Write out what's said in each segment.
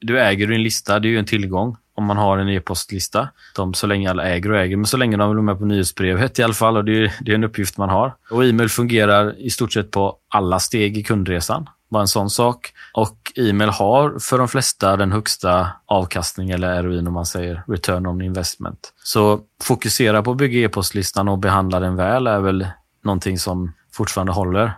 du äger din lista, det är ju en tillgång om man har en e-postlista. De, så länge alla äger och äger, men så länge de vill vara med på nyhetsbrevet i alla fall. och Det är, det är en uppgift man har. Och e-mail fungerar i stort sett på alla steg i kundresan. Bara en sån sak. Och e-mail har för de flesta den högsta avkastning eller ROI om man säger return on investment. Så fokusera på att bygga e-postlistan och behandla den väl är väl någonting som fortfarande håller.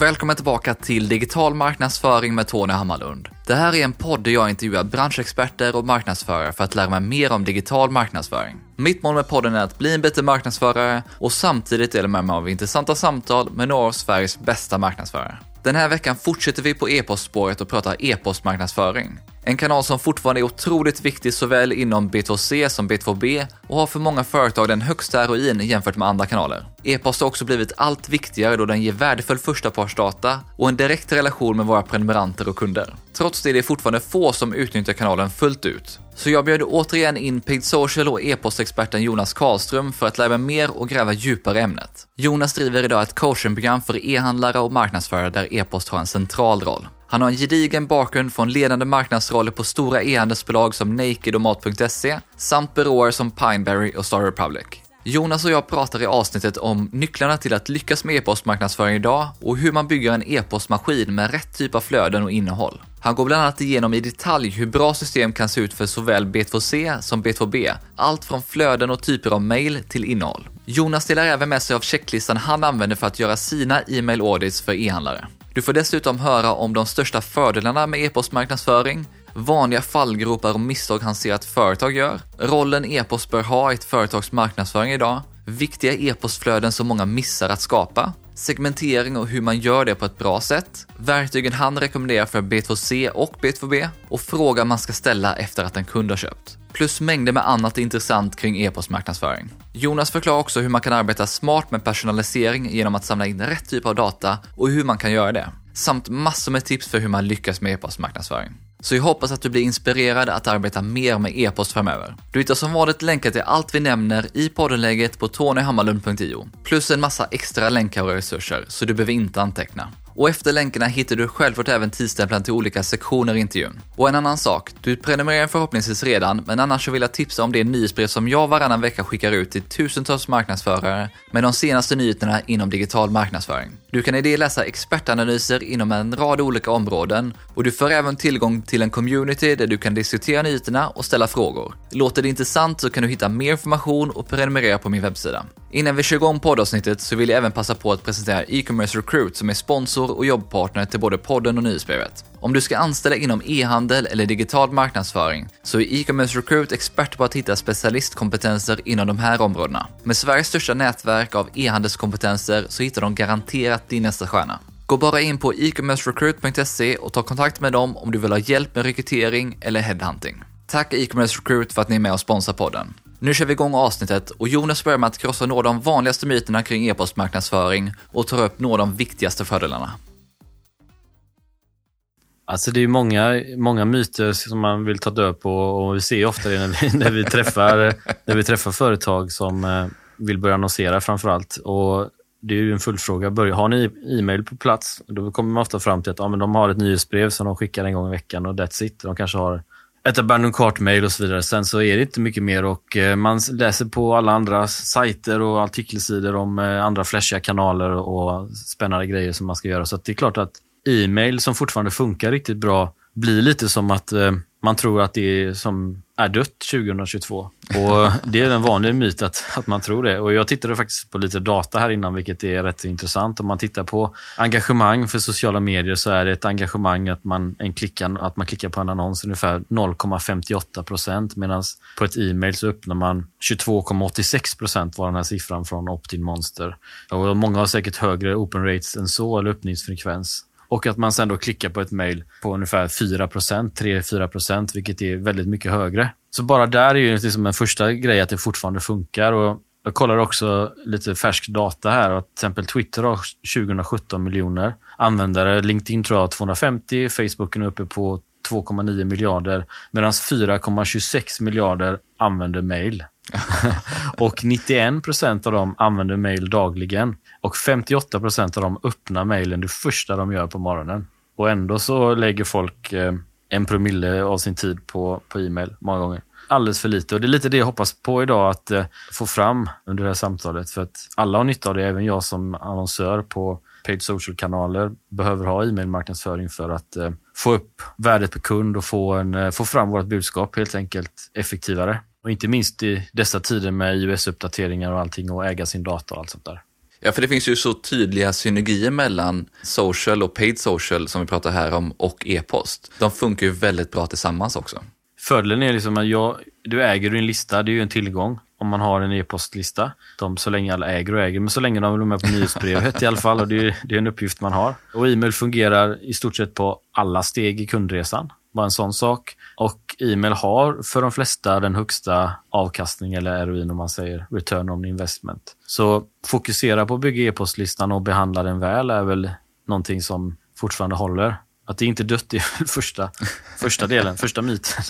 Välkommen tillbaka till Digital marknadsföring med Tony Hammarlund. Det här är en podd där jag intervjuar branschexperter och marknadsförare för att lära mig mer om digital marknadsföring. Mitt mål med podden är att bli en bättre marknadsförare och samtidigt dela med mig av intressanta samtal med några av Sveriges bästa marknadsförare. Den här veckan fortsätter vi på e-postspåret och pratar e-postmarknadsföring. En kanal som fortfarande är otroligt viktig såväl inom B2C som B2B och har för många företag den högsta ROIn jämfört med andra kanaler. E-post har också blivit allt viktigare då den ger värdefull förstapartsdata och en direkt relation med våra prenumeranter och kunder. Trots det är det fortfarande få som utnyttjar kanalen fullt ut. Så jag bjöd återigen in Paid Social och e-postexperten Jonas Karlström för att lära mig mer och gräva djupare i ämnet. Jonas driver idag ett coachingprogram för e-handlare och marknadsförare där e-post har en central roll. Han har en gedigen bakgrund från ledande marknadsroller på stora e-handelsbolag som Naked och Mat.se samt byråer som Pineberry och Star Republic. Jonas och jag pratar i avsnittet om nycklarna till att lyckas med e-postmarknadsföring idag och hur man bygger en e-postmaskin med rätt typ av flöden och innehåll. Han går bland annat igenom i detalj hur bra system kan se ut för såväl B2C som B2B, allt från flöden och typer av mail till innehåll. Jonas delar även med sig av checklistan han använder för att göra sina e-mail audits för e-handlare. Du får dessutom höra om de största fördelarna med e-postmarknadsföring, vanliga fallgropar och misstag han ser att företag gör, rollen e-post bör ha i ett företags marknadsföring idag, viktiga e-postflöden som många missar att skapa, segmentering och hur man gör det på ett bra sätt, verktygen han rekommenderar för B2C och B2B och frågan man ska ställa efter att en kund har köpt. Plus mängder med annat intressant kring e-postmarknadsföring. Jonas förklarar också hur man kan arbeta smart med personalisering genom att samla in rätt typ av data och hur man kan göra det. Samt massor med tips för hur man lyckas med e-postmarknadsföring. Så jag hoppas att du blir inspirerad att arbeta mer med e-post framöver. Du hittar som vanligt länkar till allt vi nämner i poddenläget på tonyhammarlund.io. Plus en massa extra länkar och resurser, så du behöver inte anteckna. Och efter länkarna hittar du självklart även tidstämplan till olika sektioner i intervjun. Och en annan sak, du prenumererar förhoppningsvis redan, men annars så vill jag tipsa om det nyhetsbrev som jag varannan vecka skickar ut till tusentals marknadsförare med de senaste nyheterna inom digital marknadsföring. Du kan i det läsa expertanalyser inom en rad olika områden och du får även tillgång till en community där du kan diskutera nyheterna och ställa frågor. Låter det intressant så kan du hitta mer information och prenumerera på min webbsida. Innan vi kör igång poddavsnittet så vill jag även passa på att presentera e-commerce recruit som är sponsor och jobbpartner till både podden och nyhetsbrevet. Om du ska anställa inom e-handel eller digital marknadsföring så är e-commerce recruit expert på att hitta specialistkompetenser inom de här områdena. Med Sveriges största nätverk av e-handelskompetenser så hittar de garanterat din nästa stjärna. Gå bara in på e-commercerecruit.se och ta kontakt med dem om du vill ha hjälp med rekrytering eller headhunting. Tack e-commerce recruit för att ni är med och sponsrar podden. Nu kör vi igång avsnittet och Jonas börjar med att krossa några av de vanligaste myterna kring e-postmarknadsföring och tar upp några av de viktigaste fördelarna. Alltså det är många, många myter som man vill ta död på och vi ser ofta det när vi, när vi, träffar, när vi träffar företag som eh, vill börja annonsera framför allt. Och det är ju en fullfråga. Har ni e-mail på plats? Då kommer man ofta fram till att ja, men de har ett nyhetsbrev som de skickar en gång i veckan och that's it. De kanske har ett abandoned cart-mail och så vidare. Sen så är det inte mycket mer och eh, man läser på alla andra sajter och artikelsidor om eh, andra flashiga kanaler och spännande grejer som man ska göra. Så det är klart att e-mail som fortfarande funkar riktigt bra blir lite som att eh, man tror att det är som är dött 2022. Och Det är en vanlig myt att, att man tror det. Och Jag tittade faktiskt på lite data här innan, vilket är rätt intressant. Om man tittar på engagemang för sociala medier så är det ett engagemang att man, en klickan, att man klickar på en annons ungefär 0,58 procent. Medan på ett e-mail så öppnar man 22,86 procent var den här siffran från Optin Monster. Och många har säkert högre open rates än så, eller öppningsfrekvens. Och att man sen då klickar på ett mejl på ungefär 4% 3-4% vilket är väldigt mycket högre. Så bara där är ju liksom en första grej att det fortfarande funkar. Och Jag kollar också lite färsk data här. Att till exempel Twitter har 2017 miljoner användare. LinkedIn tror jag har 250. Facebook är uppe på 2,9 miljarder. Medan 4,26 miljarder använder mejl. och 91 procent av dem använder mail dagligen. Och 58 procent av dem öppnar mailen det första de gör på morgonen. Och ändå så lägger folk eh, en promille av sin tid på, på e-mail många gånger. Alldeles för lite. Och det är lite det jag hoppas på idag att eh, få fram under det här samtalet. För att alla har nytta av det, även jag som annonsör på paid social-kanaler behöver ha e-mail-marknadsföring för att eh, få upp värdet per kund och få, en, eh, få fram vårt budskap helt enkelt effektivare. Och inte minst i dessa tider med iOS-uppdateringar och allting och äga sin data och allt sånt där. Ja, för det finns ju så tydliga synergier mellan social och paid social som vi pratar här om och e-post. De funkar ju väldigt bra tillsammans också. Fördelen är liksom att jag, du äger din lista, det är ju en tillgång om man har en e-postlista. De, så länge alla äger och äger, men så länge de är med på nyhetsbrevet i alla fall. Och det är, det är en uppgift man har. Och e-mail fungerar i stort sett på alla steg i kundresan. Bara en sån sak. Och e-mail har för de flesta den högsta avkastning eller ROI om man säger return on investment. Så fokusera på att bygga e-postlistan och behandla den väl är väl någonting som fortfarande håller. Att det inte är dött är första, första delen, första myten.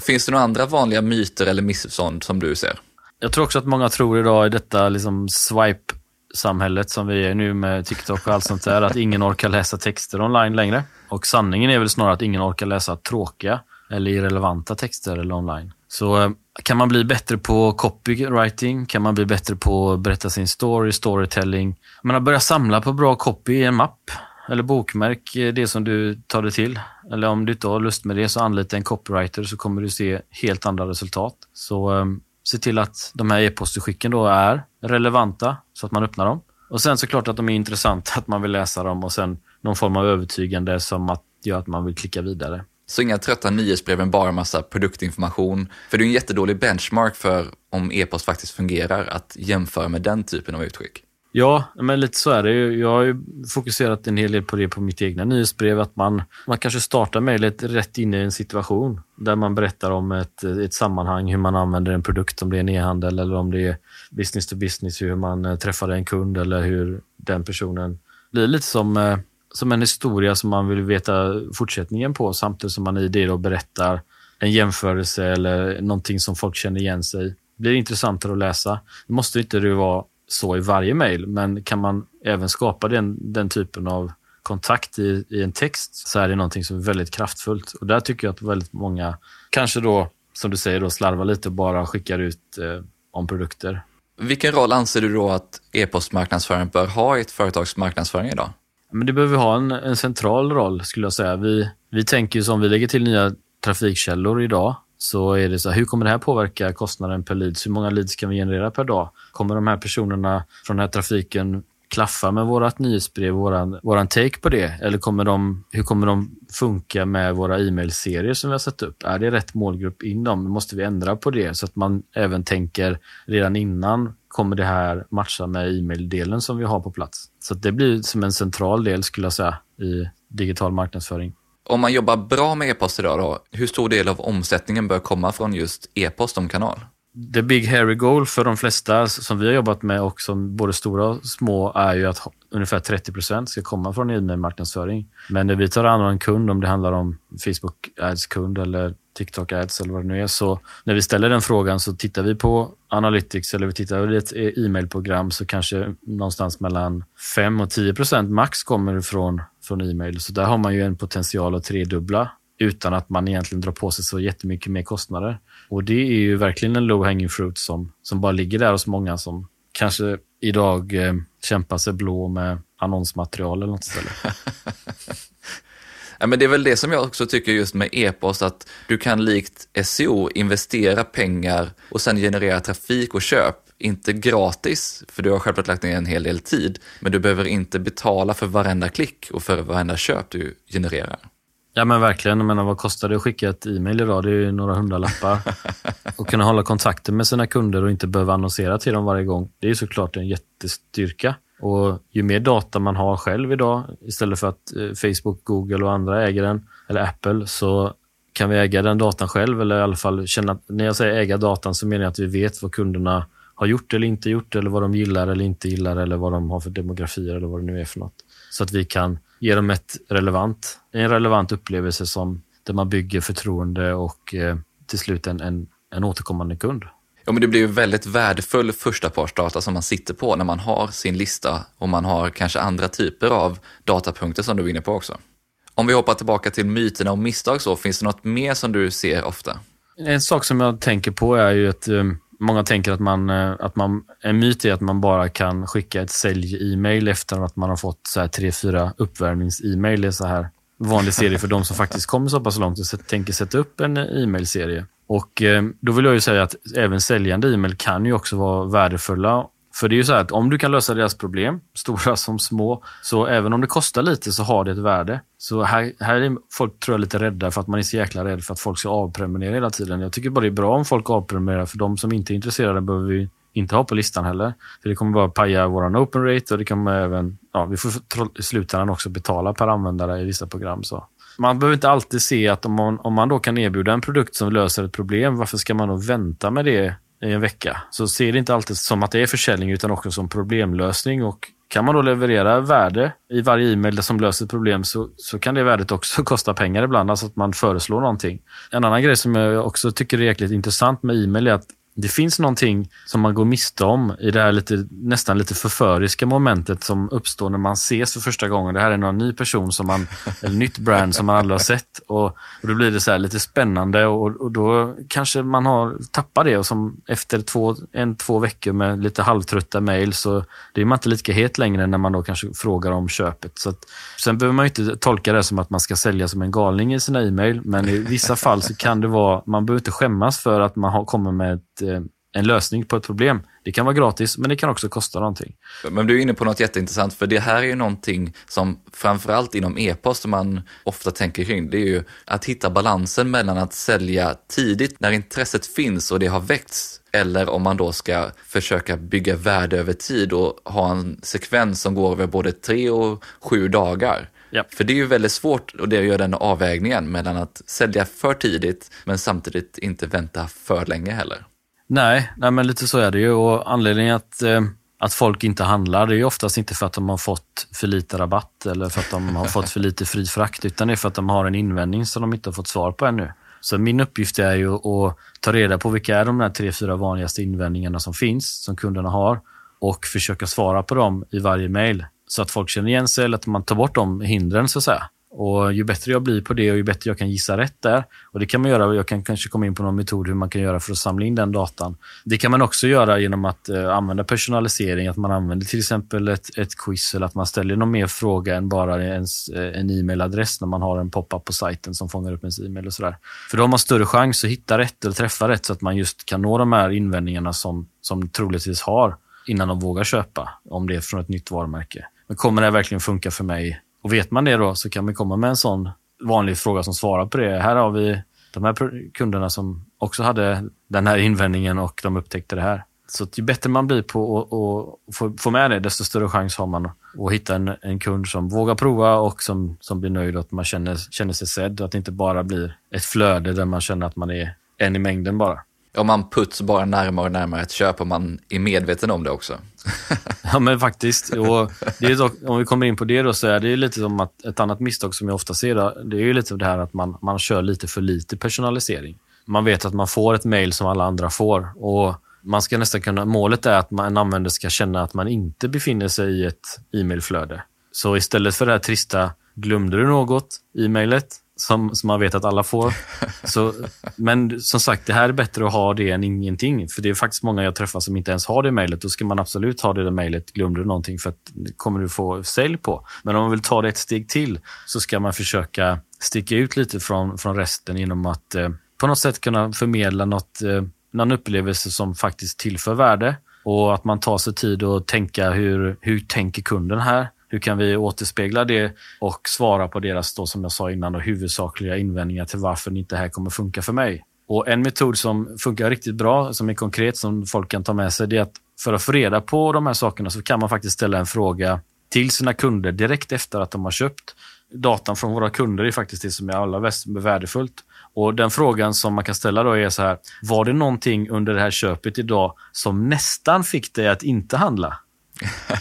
Finns det några andra vanliga myter eller missförstånd som du ser? Jag tror också att många tror idag i detta liksom swipe samhället som vi är nu med TikTok och allt sånt där, att ingen orkar läsa texter online längre. Och sanningen är väl snarare att ingen orkar läsa tråkiga eller irrelevanta texter eller online. Så eh, kan man bli bättre på copywriting? Kan man bli bättre på att berätta sin story, storytelling? Man har samla på bra copy i en mapp. Eller bokmärk eh, det som du tar det till. Eller om du inte har lust med det så anlita en copywriter så kommer du se helt andra resultat. Så eh, se till att de här e-postutskicken då är relevanta så att man öppnar dem. Och sen såklart att de är intressanta, att man vill läsa dem och sen någon form av övertygande som att gör att man vill klicka vidare. Så inga trötta nyhetsbrev, men bara massa produktinformation. För det är en jättedålig benchmark för om e-post faktiskt fungerar, att jämföra med den typen av utskick. Ja, men lite så är det. Jag har ju fokuserat en hel del på det på mitt egna nyhetsbrev. Att man, man kanske startar mejlet rätt in i en situation där man berättar om ett, ett sammanhang, hur man använder en produkt, om det är en e-handel eller om det är business to business, hur man eh, träffade en kund eller hur den personen blir lite som, eh, som en historia som man vill veta fortsättningen på samtidigt som man i det då berättar en jämförelse eller någonting som folk känner igen sig Det blir intressantare att läsa. Det måste inte det vara så i varje mejl, men kan man även skapa den, den typen av kontakt i, i en text så är det någonting som är väldigt kraftfullt. Och där tycker jag att väldigt många, kanske då, som du säger, då, slarvar lite och bara skickar ut eh, om produkter. Vilken roll anser du då att e-postmarknadsföring bör ha i ett företags marknadsföring idag? Men det behöver ha en, en central roll, skulle jag säga. Vi, vi tänker som vi lägger till nya trafikkällor idag, så är det så här, hur kommer det här påverka kostnaden per leads? Hur många leads kan vi generera per dag? Kommer de här personerna från den här trafiken klaffa med vårt nyhetsbrev, våran, våran take på det? Eller kommer de, hur kommer de funka med våra e-mailserier som vi har satt upp? Är det rätt målgrupp in dem? Måste vi ändra på det så att man även tänker redan innan kommer det här matcha med e-mail-delen som vi har på plats? Så det blir som en central del skulle jag säga i digital marknadsföring. Om man jobbar bra med e-post idag då, hur stor del av omsättningen bör komma från just e-post som kanal? The big hairy goal för de flesta som vi har jobbat med och som både stora och små är ju att ungefär 30 procent ska komma från e-mail-marknadsföring. Men när vi tar hand om en kund, om det handlar om Facebook Ads-kund eller TikTok Ads eller vad det nu är, så när vi ställer den frågan så tittar vi på Analytics eller vi tittar på ett e- e-mailprogram så kanske någonstans mellan 5 och 10 procent max kommer från, från e-mail. Så där har man ju en potential att tredubbla utan att man egentligen drar på sig så jättemycket mer kostnader. Och det är ju verkligen en low hanging fruit som, som bara ligger där hos många som kanske idag eh, kämpar sig blå med annonsmaterial eller något ställe. ja, men det är väl det som jag också tycker just med e-post, att du kan likt SEO investera pengar och sen generera trafik och köp. Inte gratis, för du har självklart lagt ner en hel del tid, men du behöver inte betala för varenda klick och för varenda köp du genererar. Ja men verkligen. Jag menar, vad kostar det att skicka ett e-mail idag? Det är ju några hundralappar. och kunna hålla kontakten med sina kunder och inte behöva annonsera till dem varje gång. Det är såklart en jättestyrka. Och ju mer data man har själv idag, istället för att eh, Facebook, Google och andra äger den, eller Apple, så kan vi äga den datan själv. Eller i alla fall känna, när jag säger äga datan så menar jag att vi vet vad kunderna har gjort eller inte gjort eller vad de gillar eller inte gillar eller vad de har för demografier eller vad det nu är för något. Så att vi kan ge dem ett relevant, en relevant upplevelse som, där man bygger förtroende och eh, till slut en, en, en återkommande kund. Ja, men det blir ju väldigt värdefull förstapartsdata som man sitter på när man har sin lista och man har kanske andra typer av datapunkter som du är inne på också. Om vi hoppar tillbaka till myterna och misstag så, finns det något mer som du ser ofta? En sak som jag tänker på är ju att eh, många tänker att man, eh, att man, en myt är att man bara kan skicka ett sälj-e-mail efter att man har fått så här tre, fyra uppvärmnings-e-mail. Det är så här vanlig serie för de som faktiskt kommer så pass långt och tänker sätta upp en eh, e-mailserie. Och eh, då vill jag ju säga att även säljande e-mail kan ju också vara värdefulla. För det är ju så här att om du kan lösa deras problem, stora som små, så även om det kostar lite så har det ett värde. Så här, här är folk tror jag lite rädda för att man är så jäkla rädd för att folk ska avprenumerera hela tiden. Jag tycker bara det är bra om folk avprenumererar, för de som inte är intresserade behöver vi inte ha på listan heller. För det kommer bara paja vår open rate och det kommer även, ja, vi får i slutändan också betala per användare i vissa program. Så man behöver inte alltid se att om man, om man då kan erbjuda en produkt som löser ett problem, varför ska man då vänta med det i en vecka? Så se det inte alltid som att det är försäljning utan också som problemlösning. Och kan man då leverera värde i varje e-mail som löser ett problem så, så kan det värdet också kosta pengar ibland, alltså att man föreslår någonting. En annan grej som jag också tycker är jäkligt intressant med e-mail är att det finns någonting som man går miste om i det här lite, nästan lite förföriska momentet som uppstår när man ses för första gången. Det här är någon ny person, som man, eller nytt brand som man aldrig har sett. Och, och då blir det så lite spännande och, och, då kanske man har tappat det. Och som efter två, en, två veckor med lite halvtrötta mejl så det är man inte lika het längre när man då kanske frågar om köpet. Så att, sen behöver man inte tolka det som att man ska sälja som en galning i sina e-mail. Men i vissa fall så kan det vara, man behöver inte skämmas för att man har, kommer med ett Eh, en lösning på ett problem. Det kan vara gratis, men det kan också kosta någonting. Men du är inne på något jätteintressant, för det här är ju någonting som framförallt inom e-post man ofta tänker kring. Det är ju att hitta balansen mellan att sälja tidigt när intresset finns och det har väckts, eller om man då ska försöka bygga värde över tid och ha en sekvens som går över både tre och sju dagar. Ja. För det är ju väldigt svårt att göra den avvägningen mellan att sälja för tidigt men samtidigt inte vänta för länge heller. Nej, nej men lite så är det ju och anledningen att, eh, att folk inte handlar det är ju oftast inte för att de har fått för lite rabatt eller för att de har fått för lite fri frakt utan det är för att de har en invändning som de inte har fått svar på ännu. Så min uppgift är ju att ta reda på vilka är de där tre, fyra vanligaste invändningarna som finns, som kunderna har och försöka svara på dem i varje mejl, så att folk känner igen sig eller att man tar bort de hindren så att säga. Och Ju bättre jag blir på det och ju bättre jag kan gissa rätt där. Och Det kan man göra. Jag kan kanske komma in på någon metod hur man kan göra för att samla in den datan. Det kan man också göra genom att eh, använda personalisering. Att man använder till exempel ett, ett quiz eller att man ställer någon mer fråga än bara ens, eh, en e-mailadress när man har en pop-up på sajten som fångar upp ens e-mail och sådär. För då har man större chans att hitta rätt eller träffa rätt så att man just kan nå de här invändningarna som, som troligtvis har innan de vågar köpa, om det är från ett nytt varumärke. Men kommer det här verkligen funka för mig? Och vet man det då så kan man komma med en sån vanlig fråga som svarar på det. Här har vi de här kunderna som också hade den här invändningen och de upptäckte det här. Så ju bättre man blir på att få med det, desto större chans har man att hitta en, en kund som vågar prova och som, som blir nöjd och att man känner, känner sig sedd. Att det inte bara blir ett flöde där man känner att man är en i mängden bara om man puts bara närmare och närmare ett köp och man är medveten om det också. ja, men faktiskt. Och det är dock, om vi kommer in på det då, så är det lite som att ett annat misstag som jag ofta ser, då, det är ju lite det här att man, man kör lite för lite personalisering. Man vet att man får ett mail som alla andra får och man ska nästan kunna, målet är att man, en användare ska känna att man inte befinner sig i ett e-mailflöde. Så istället för det här trista, glömde du något i mejlet? Som, som man vet att alla får. Så, men som sagt, det här är bättre att ha det än ingenting. För det är faktiskt många jag träffar som inte ens har det mejlet. Då ska man absolut ha det där mejlet. Glömde du någonting för att det kommer du få sälj på. Men om man vill ta det ett steg till så ska man försöka sticka ut lite från, från resten genom att eh, på något sätt kunna förmedla något, eh, någon upplevelse som faktiskt tillför värde. Och att man tar sig tid att tänka hur, hur tänker kunden här? Hur kan vi återspegla det och svara på deras, då, som jag sa innan, då, huvudsakliga invändningar till varför det inte här kommer funka för mig? Och En metod som funkar riktigt bra, som är konkret, som folk kan ta med sig, det är att för att få reda på de här sakerna så kan man faktiskt ställa en fråga till sina kunder direkt efter att de har köpt. Datan från våra kunder är faktiskt det som är allra mest värdefullt. Och Den frågan som man kan ställa då är så här, var det någonting under det här köpet idag som nästan fick dig att inte handla?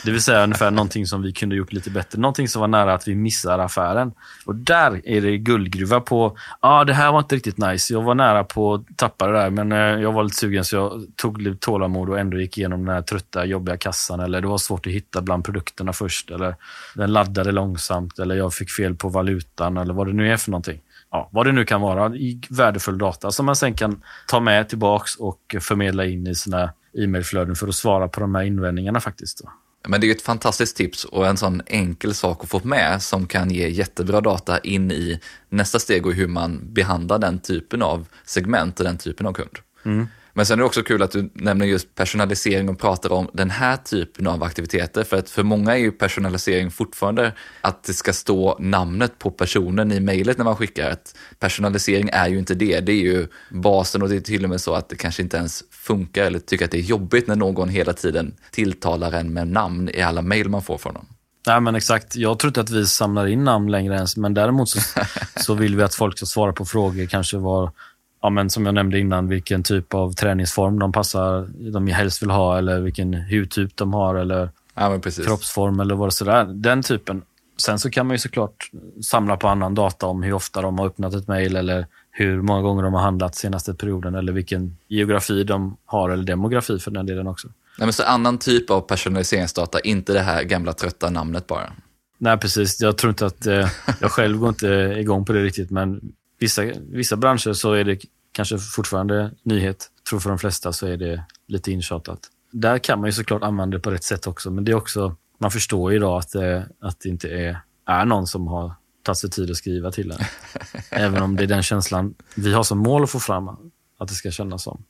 Det vill säga ungefär någonting som vi kunde gjort lite bättre. Någonting som var nära att vi missar affären. Och där är det guldgruva på, ja ah, det här var inte riktigt nice. Jag var nära på att tappa det där, men eh, jag var lite sugen så jag tog lite tålamod och ändå gick igenom den här trötta, jobbiga kassan. Eller det var svårt att hitta bland produkterna först. Eller den laddade långsamt. Eller jag fick fel på valutan. Eller vad det nu är för någonting. Ja, vad det nu kan vara värdefull data som man sen kan ta med tillbaks och förmedla in i sina e-mailflöden för att svara på de här invändningarna faktiskt. Då. Men det är ett fantastiskt tips och en sån enkel sak att få med som kan ge jättebra data in i nästa steg och hur man behandlar den typen av segment och den typen av kund. Mm. Men sen är det också kul att du nämner just personalisering och pratar om den här typen av aktiviteter. För att för många är ju personalisering fortfarande att det ska stå namnet på personen i mejlet när man skickar. Ett personalisering är ju inte det, det är ju basen och det är till och med så att det kanske inte ens funkar eller tycker att det är jobbigt när någon hela tiden tilltalar en med namn i alla mejl man får från dem. Nej, men exakt. Jag tror inte att vi samlar in namn längre ens, men däremot så, så vill vi att folk ska svara på frågor, kanske var ja, men som jag nämnde innan, vilken typ av träningsform de passar, de helst vill ha eller vilken hudtyp de har eller ja, kroppsform eller vad det sådär. Den typen. Sen så kan man ju såklart samla på annan data om hur ofta de har öppnat ett mejl eller hur många gånger de har handlat senaste perioden eller vilken geografi de har eller demografi för den delen också. Nej, men så annan typ av personaliseringsdata, inte det här gamla trötta namnet bara. Nej, precis. Jag tror inte att... Eh, jag själv går inte igång på det riktigt, men vissa, vissa branscher så är det kanske fortfarande nyhet. Jag tror för de flesta så är det lite intjatat. Där kan man ju såklart använda det på rätt sätt också, men det är också, man förstår ju idag att det, att det inte är, är någon som har tagit sig tid att skriva till en. Även om det är den känslan vi har som mål att få fram, att det ska kännas som.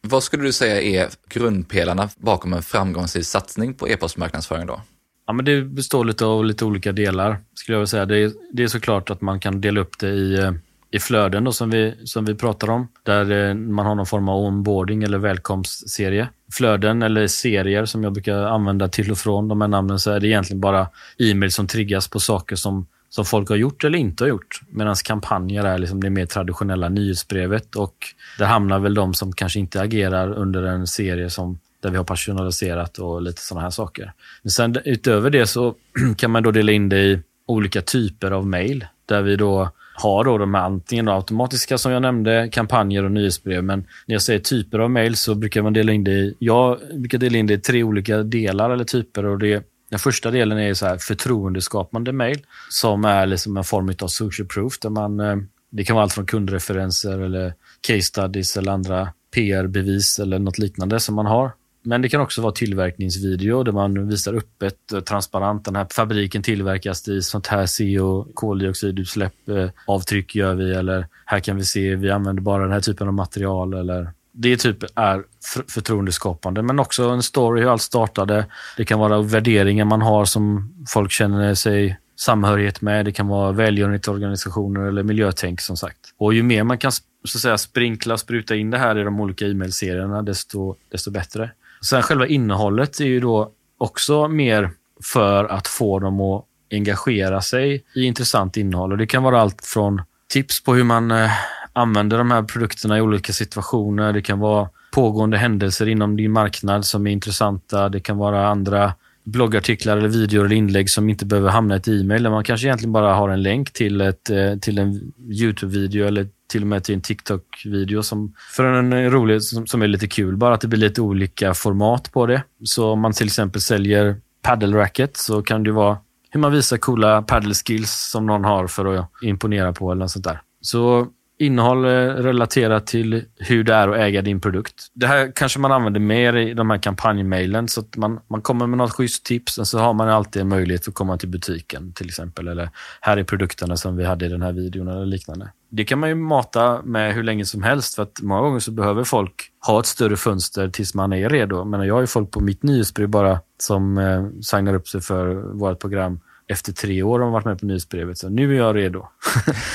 Vad skulle du säga är grundpelarna bakom en framgångsrik satsning på e-postmarknadsföring då? Ja, men det består lite av lite olika delar, skulle jag vilja säga. Det är, det är såklart att man kan dela upp det i eh, i flöden då, som, vi, som vi pratar om. Där eh, man har någon form av onboarding eller välkomstserie. Flöden eller serier som jag brukar använda till och från de här namnen så är det egentligen bara e-mail som triggas på saker som, som folk har gjort eller inte har gjort. Medan kampanjer är liksom det mer traditionella nyhetsbrevet och där hamnar väl de som kanske inte agerar under en serie som där vi har personaliserat och lite sådana här saker. Men sen utöver det så kan man då dela in det i olika typer av mejl där vi då har då de här antingen automatiska som jag nämnde, kampanjer och nyhetsbrev. Men när jag säger typer av mejl så brukar man dela in det i, jag brukar dela in det i tre olika delar eller typer. Och det, den första delen är så här förtroendeskapande mejl som är liksom en form av social proof. Där man, eh, det kan vara allt från kundreferenser eller case studies eller andra PR-bevis eller något liknande som man har. Men det kan också vara tillverkningsvideo där man visar öppet, och eh, transparent. Den här fabriken tillverkas i sånt här CO, koldioxidutsläpp, eh, avtryck gör vi eller här kan vi se, vi använder bara den här typen av material eller det typ är förtroendeskapande, men också en story hur allt startade. Det kan vara värderingar man har som folk känner sig samhörighet med. Det kan vara välgörenhetsorganisationer eller miljötänk som sagt. Och ju mer man kan så att säga, sprinkla, spruta in det här i de olika e-mailserierna, desto, desto bättre. Sen själva innehållet är ju då också mer för att få dem att engagera sig i intressant innehåll. Och Det kan vara allt från tips på hur man eh, använder de här produkterna i olika situationer. Det kan vara pågående händelser inom din marknad som är intressanta. Det kan vara andra bloggartiklar, eller videor eller inlägg som inte behöver hamna i ett e-mail. man kanske egentligen bara har en länk till, ett, eh, till en YouTube-video eller till och med till en TikTok-video som för en är rolig, som, som, är lite kul. Bara att det blir lite olika format på det. Så om man till exempel säljer paddle racket så kan det vara hur man visar coola paddle skills som någon har för att imponera på eller något sånt där. Så innehåll eh, relaterat till hur det är att äga din produkt. Det här kanske man använder mer i de här kampanjmailen. Så att man, man kommer med något schysst tips och så har man alltid en möjlighet att komma till butiken till exempel. Eller här är produkterna som vi hade i den här videon eller liknande. Det kan man ju mata med hur länge som helst för att många gånger så behöver folk ha ett större fönster tills man är redo. Men jag har ju folk på mitt nyhetsbrev bara som eh, signar upp sig för vårt program efter tre år har man varit med på nyhetsbrevet. Så nu är jag redo.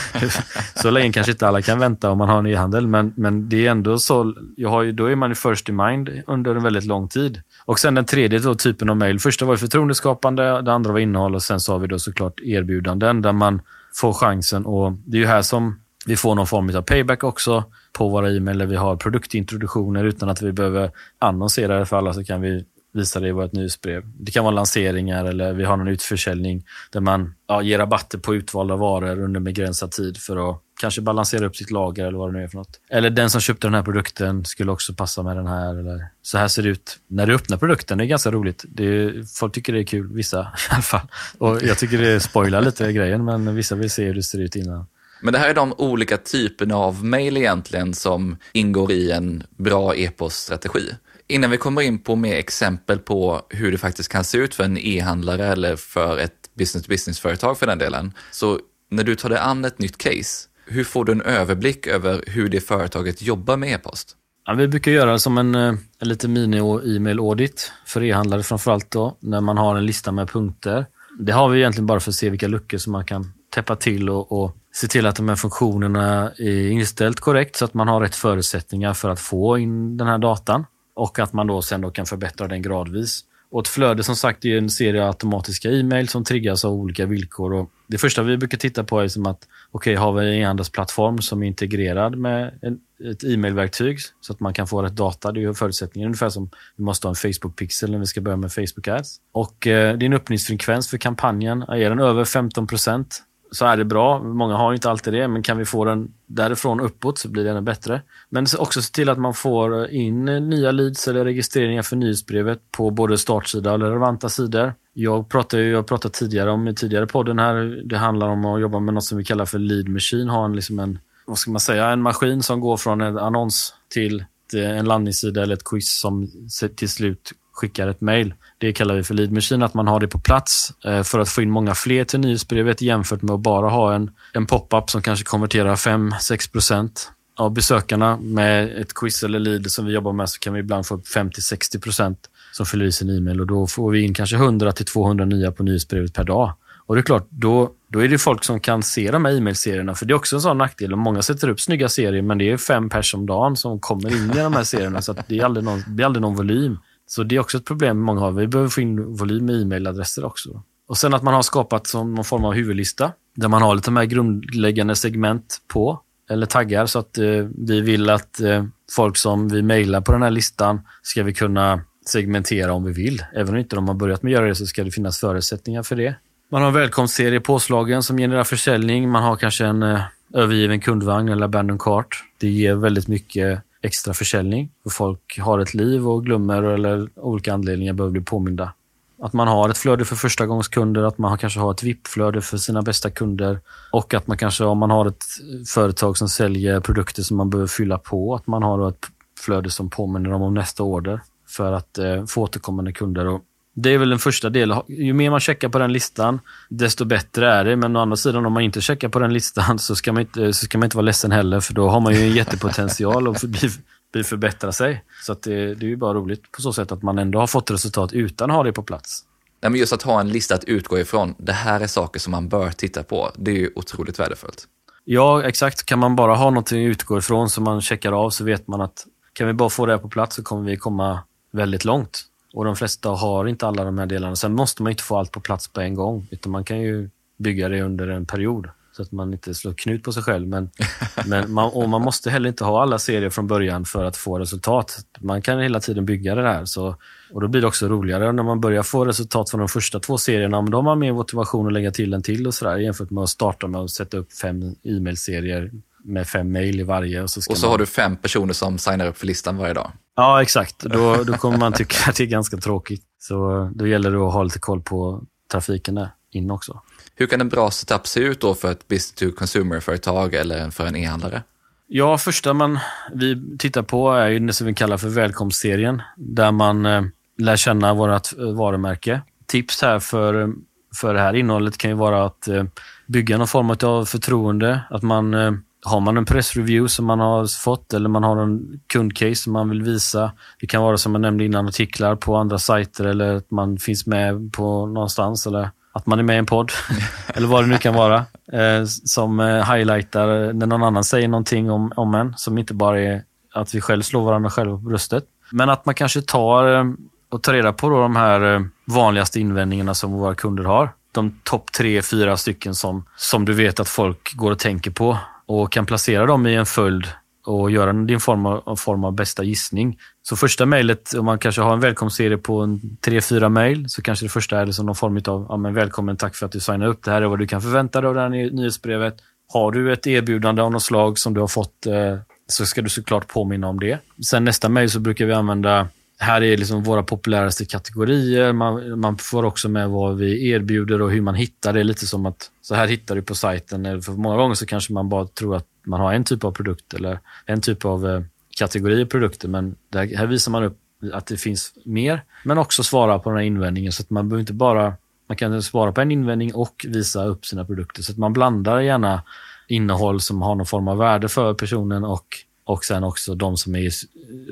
så länge kanske inte alla kan vänta om man har en e-handel, men, men det är ändå så. Jag har ju, då är man ju first in mind under en väldigt lång tid. Och sen den tredje då, typen av mejl. Första var ju förtroendeskapande, det andra var innehåll och sen så har vi då såklart erbjudanden där man får chansen. Och Det är ju här som Vi får någon form av payback också på våra e-mail där vi har produktintroduktioner utan att vi behöver annonsera det för alla så kan vi visa det i vårt nyhetsbrev. Det kan vara lanseringar eller vi har någon utförsäljning där man ja, ger rabatter på utvalda varor under begränsad tid för att kanske balansera upp sitt lager eller vad det nu är för något. Eller den som köpte den här produkten skulle också passa med den här. Eller så här ser det ut när du öppnar produkten. Det är ganska roligt. Det är, folk tycker det är kul, vissa i alla fall. Och jag tycker det spoilar lite grejen, men vissa vill se hur det ser ut innan. Men det här är de olika typerna av mejl egentligen som ingår i en bra e-poststrategi. Innan vi kommer in på mer exempel på hur det faktiskt kan se ut för en e-handlare eller för ett business-to-business-företag för den delen. Så när du tar dig an ett nytt case, hur får du en överblick över hur det företaget jobbar med e-post? Ja, vi brukar göra som en, eh, en liten mini-e-mail audit för e-handlare framförallt då, när man har en lista med punkter. Det har vi egentligen bara för att se vilka luckor som man kan täppa till och, och se till att de här funktionerna är inställt korrekt så att man har rätt förutsättningar för att få in den här datan och att man då sen då kan förbättra den gradvis. Och ett flöde som sagt är en serie automatiska e-mail som triggas av olika villkor. Och det första vi brukar titta på är som att okej, okay, har vi en e-handelsplattform som är integrerad med en, ett e-mailverktyg så att man kan få rätt data. Det är ju förutsättningen. Ungefär som vi måste ha en Facebook-pixel när vi ska börja med Facebook Ads. Och eh, din öppningsfrekvens för kampanjen, är den över 15 procent så är det bra. Många har inte alltid det, men kan vi få den därifrån uppåt så blir det ännu bättre. Men också se till att man får in nya leads eller registreringar för nyhetsbrevet på både startsida och relevanta sidor. Jag pratade, jag pratade tidigare om i tidigare podden här, det handlar om att jobba med något som vi kallar för lead machine, ha en, liksom en, vad ska man säga, en maskin som går från en annons till en landningssida eller ett quiz som till slut skickar ett mejl. Det kallar vi för lead machine, att man har det på plats eh, för att få in många fler till nyhetsbrevet jämfört med att bara ha en, en pop-up som kanske konverterar 5-6 procent av besökarna. Med ett quiz eller lead som vi jobbar med så kan vi ibland få upp 50-60 procent som fyller i sin e-mail och då får vi in kanske 100-200 nya på nyhetsbrevet per dag. Och det är klart, då, då är det folk som kan se de här e-mailserierna. För det är också en sån nackdel. Många sätter upp snygga serier, men det är fem pers om dagen som kommer in i de här serierna. Så det, är aldrig någon, det är aldrig någon volym. Så det är också ett problem många har. Vi behöver få in volym med e-mailadresser också. Och sen att man har skapat som någon form av huvudlista där man har lite mer grundläggande segment på eller taggar så att eh, vi vill att eh, folk som vi mejlar på den här listan ska vi kunna segmentera om vi vill. Även om inte de har börjat med att göra det så ska det finnas förutsättningar för det. Man har en välkomstserie påslagen som genererar försäljning. Man har kanske en eh, övergiven kundvagn eller abandoned cart. Det ger väldigt mycket extra försäljning. För folk har ett liv och glömmer eller olika anledningar behöver bli påminda. Att man har ett flöde för första gångs kunder, att man kanske har ett VIP-flöde för sina bästa kunder och att man kanske om man har ett företag som säljer produkter som man behöver fylla på, att man har ett flöde som påminner dem om nästa order för att eh, få återkommande kunder. Och det är väl den första delen. Ju mer man checkar på den listan, desto bättre är det. Men å andra sidan, om man inte checkar på den listan så ska man inte, så ska man inte vara ledsen heller, för då har man ju en jättepotential att bli, bli förbättra sig. Så det, det är ju bara roligt på så sätt att man ändå har fått resultat utan att ha det på plats. Nej, men just att ha en lista att utgå ifrån, det här är saker som man bör titta på. Det är ju otroligt värdefullt. Ja, exakt. Kan man bara ha någonting att utgå ifrån som man checkar av så vet man att kan vi bara få det här på plats så kommer vi komma väldigt långt. Och de flesta har inte alla de här delarna. Sen måste man inte få allt på plats på en gång, utan man kan ju bygga det under en period så att man inte slår knut på sig själv. Men, men man, och man måste heller inte ha alla serier från början för att få resultat. Man kan hela tiden bygga det här. Så, och då blir det också roligare när man börjar få resultat från de första två serierna. Men då har man mer motivation att lägga till en till och sådär jämfört med att starta med att sätta upp fem e-mailserier med fem mejl i varje. Och så, och så man... har du fem personer som signar upp för listan varje dag. Ja, exakt. Då, då kommer man tycka att det är ganska tråkigt. Så då gäller det att ha lite koll på trafiken där in också. Hur kan en bra setup se ut då för ett business-to-consumer-företag eller för en e-handlare? Ja, första man vi tittar på är ju det som vi kallar för välkomstserien, där man eh, lär känna vårt eh, varumärke. Tips här för, för det här innehållet kan ju vara att eh, bygga någon form av förtroende, att man eh, har man en pressreview som man har fått eller man har en kundcase som man vill visa. Det kan vara som jag nämnde innan, artiklar på andra sajter eller att man finns med på någonstans eller att man är med i en podd. eller vad det nu kan vara. Eh, som eh, highlightar när någon annan säger någonting om, om en som inte bara är att vi själv slår varandra själva på bröstet. Men att man kanske tar eh, och tar reda på de här eh, vanligaste invändningarna som våra kunder har. De topp tre, fyra stycken som, som du vet att folk går och tänker på och kan placera dem i en följd och göra din form av, form av bästa gissning. Så första mejlet, om man kanske har en välkomstserie på en tre, fyra mejl, så kanske det första är liksom någon form av ja, men välkommen, tack för att du signade upp. Det här är vad du kan förvänta dig av det här nyhetsbrevet. Har du ett erbjudande av något slag som du har fått eh, så ska du såklart påminna om det. Sen nästa mejl så brukar vi använda här är liksom våra populäraste kategorier. Man, man, får också med vad vi erbjuder och hur man hittar det. Lite som att så här hittar du på sajten. För många gånger så kanske man bara tror att man har en typ av produkt eller en typ av eh, kategori produkter. Men där, här visar man upp att det finns mer, men också svara på den här invändningen. Så att man behöver inte bara man kan svara på en invändning och visa upp sina produkter. Så att man blandar gärna innehåll som har någon form av värde för personen och, och sen också de som är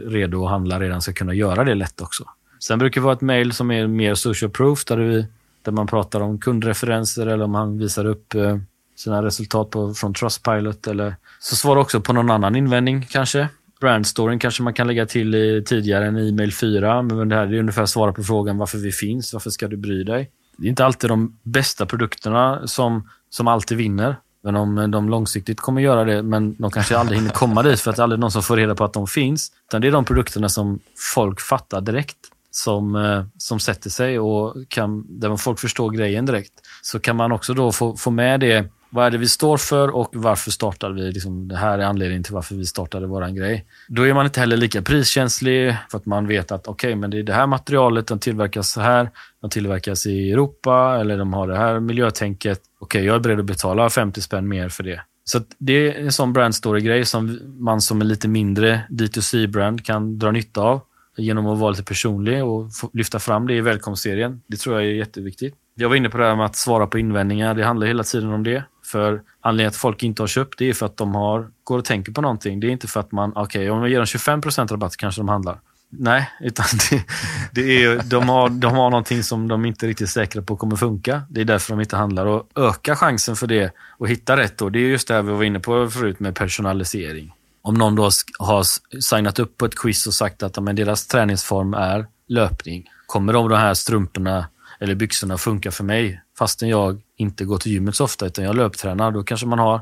redo att handla redan ska kunna göra det lätt också. Sen brukar det vara ett mejl som är mer social proof där, vi, där man pratar om kundreferenser eller om man visar upp eh, sina resultat på, från Trustpilot. Eller, så svara också på någon annan invändning kanske. Brandstoryn kanske man kan lägga till i, tidigare än e-mail 4. Men det här är ungefär svara på frågan varför vi finns, varför ska du bry dig? Det är inte alltid de bästa produkterna som, som alltid vinner. Men om eh, de långsiktigt kommer göra det, men de kanske aldrig hinner komma dit för att det är aldrig någon som får reda på att de finns. Utan det är de produkterna som folk fattar direkt, som, eh, som sätter sig och kan, där folk förstår grejen direkt. Så kan man också då få, få med det vad är det vi står för och varför startade vi? Liksom, det här är anledningen till varför vi startade våran grej. Då är man inte heller lika priskänslig för att man vet att okej, okay, men det är det här materialet, den tillverkas så här, de tillverkas i Europa eller de har det här miljötänket. Okej, okay, jag är beredd att betala 50 spänn mer för det. Så det är en sån brandstory-grej som man som en lite mindre D2C-brand kan dra nytta av genom att vara lite personlig och lyfta fram det i välkomstserien. Det tror jag är jätteviktigt. Jag var inne på det här med att svara på invändningar. Det handlar hela tiden om det. För anledningen att folk inte har köpt det är för att de har, går och tänker på någonting. Det är inte för att man, okej, okay, om jag ger dem 25% rabatt kanske de handlar. Nej, utan det, det, är, de, har, de har någonting som de inte är riktigt säkra på kommer funka. Det är därför de inte handlar. Och öka chansen för det och hitta rätt då, det är just det här vi var inne på förut med personalisering. Om någon då har signat upp på ett quiz och sagt att men deras träningsform är löpning. Kommer de de här strumporna eller byxorna funka för mig fastän jag inte går till gymmet så ofta utan jag löptränar. Då kanske man har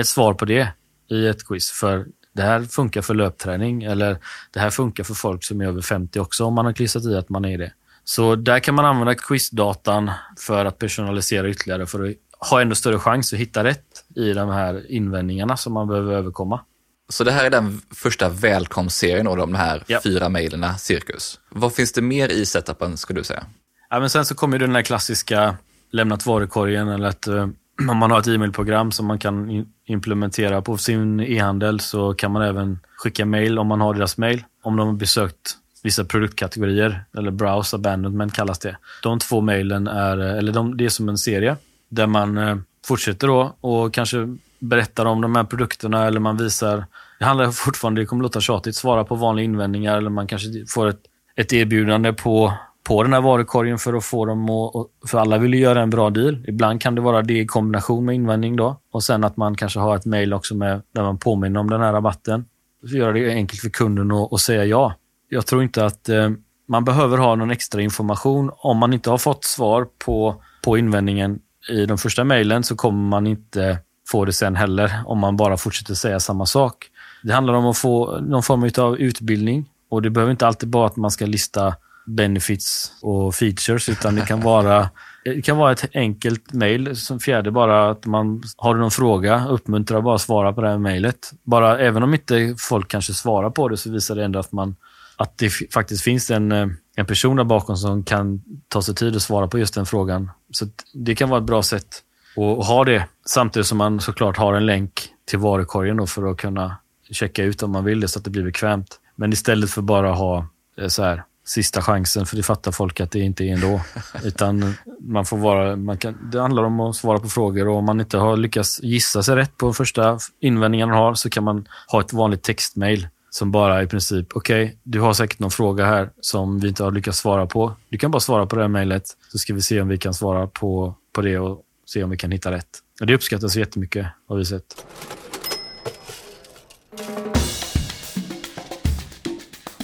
ett svar på det i ett quiz. För det här funkar för löpträning eller det här funkar för folk som är över 50 också om man har klistrat i att man är det. Så där kan man använda quizdatan för att personalisera ytterligare för att ha ännu större chans att hitta rätt i de här invändningarna som man behöver överkomma. Så det här är den första välkomstserien av de här ja. fyra mejlen cirkus. Vad finns det mer i setupen skulle du säga? Ja, men sen så kommer den här klassiska lämnat varukorgen eller att uh, om man har ett e-mailprogram som man kan implementera på sin e-handel så kan man även skicka mail om man har deras mail. Om de har besökt vissa produktkategorier, eller browse abandonment kallas det. De två mailen är, eller de, det är som en serie där man eh, fortsätter då och kanske berättar om de här produkterna eller man visar, det handlar fortfarande, det kommer låta tjatigt, svara på vanliga invändningar eller man kanske får ett, ett erbjudande på på den här varukorgen för att få dem att... För alla vill ju göra en bra deal. Ibland kan det vara det i kombination med invändning då. Och sen att man kanske har ett mail också med, där man påminner om den här rabatten. Så gör det enkelt för kunden att, att säga ja. Jag tror inte att eh, man behöver ha någon extra information. Om man inte har fått svar på, på invändningen i de första mejlen så kommer man inte få det sen heller om man bara fortsätter säga samma sak. Det handlar om att få någon form av utbildning och det behöver inte alltid vara att man ska lista benefits och features, utan det kan vara det kan vara ett enkelt mejl. Som fjärde bara att man har någon fråga, uppmuntra bara att svara på det här mejlet. Bara, även om inte folk kanske svarar på det så visar det ändå att, man, att det faktiskt finns en, eh, en person där bakom som kan ta sig tid att svara på just den frågan. Så det kan vara ett bra sätt att ha det. Samtidigt som man såklart har en länk till varukorgen för att kunna checka ut om man vill det så att det blir bekvämt. Men istället för bara ha eh, så här, sista chansen, för det fattar folk att det inte är ändå. Utan man får vara, man kan, det handlar om att svara på frågor och om man inte har lyckats gissa sig rätt på första invändningen man har så kan man ha ett vanligt textmail som bara i princip, okej, okay, du har säkert någon fråga här som vi inte har lyckats svara på. Du kan bara svara på det här mejlet så ska vi se om vi kan svara på, på det och se om vi kan hitta rätt. Och det uppskattas jättemycket, har vi sett.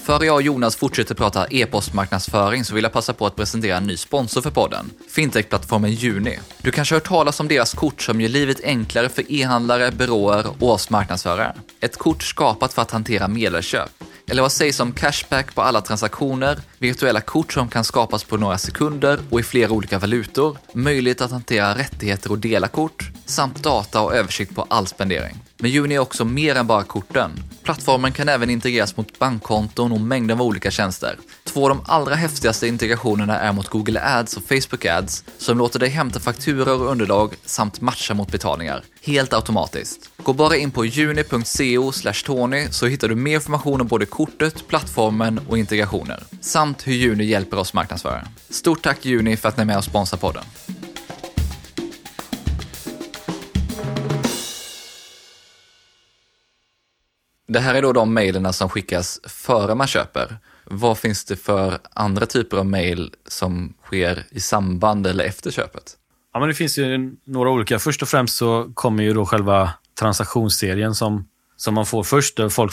Före jag och Jonas fortsätter prata e-postmarknadsföring så vill jag passa på att presentera en ny sponsor för podden. Fintech-plattformen Juni. Du kanske har hört talas om deras kort som gör livet enklare för e-handlare, byråer och oss marknadsförare. Ett kort skapat för att hantera medelköp. Eller vad sägs om cashback på alla transaktioner, virtuella kort som kan skapas på några sekunder och i flera olika valutor, möjlighet att hantera rättigheter och dela kort, samt data och översikt på all spendering. Men Juni är också mer än bara korten. Plattformen kan även integreras mot bankkonton och mängder av olika tjänster. Två av de allra häftigaste integrationerna är mot Google Ads och Facebook Ads som låter dig hämta fakturor och underlag samt matcha mot betalningar. Helt automatiskt. Gå bara in på juni.co tony så hittar du mer information om både kortet, plattformen och integrationer. Samt hur Juni hjälper oss marknadsföra. Stort tack Juni för att ni är med och sponsrar podden. Det här är då de mejlen som skickas före man köper. Vad finns det för andra typer av mejl som sker i samband eller efter köpet? Ja, men det finns ju några olika. Först och främst så kommer ju då själva transaktionsserien som, som man får först. Där folk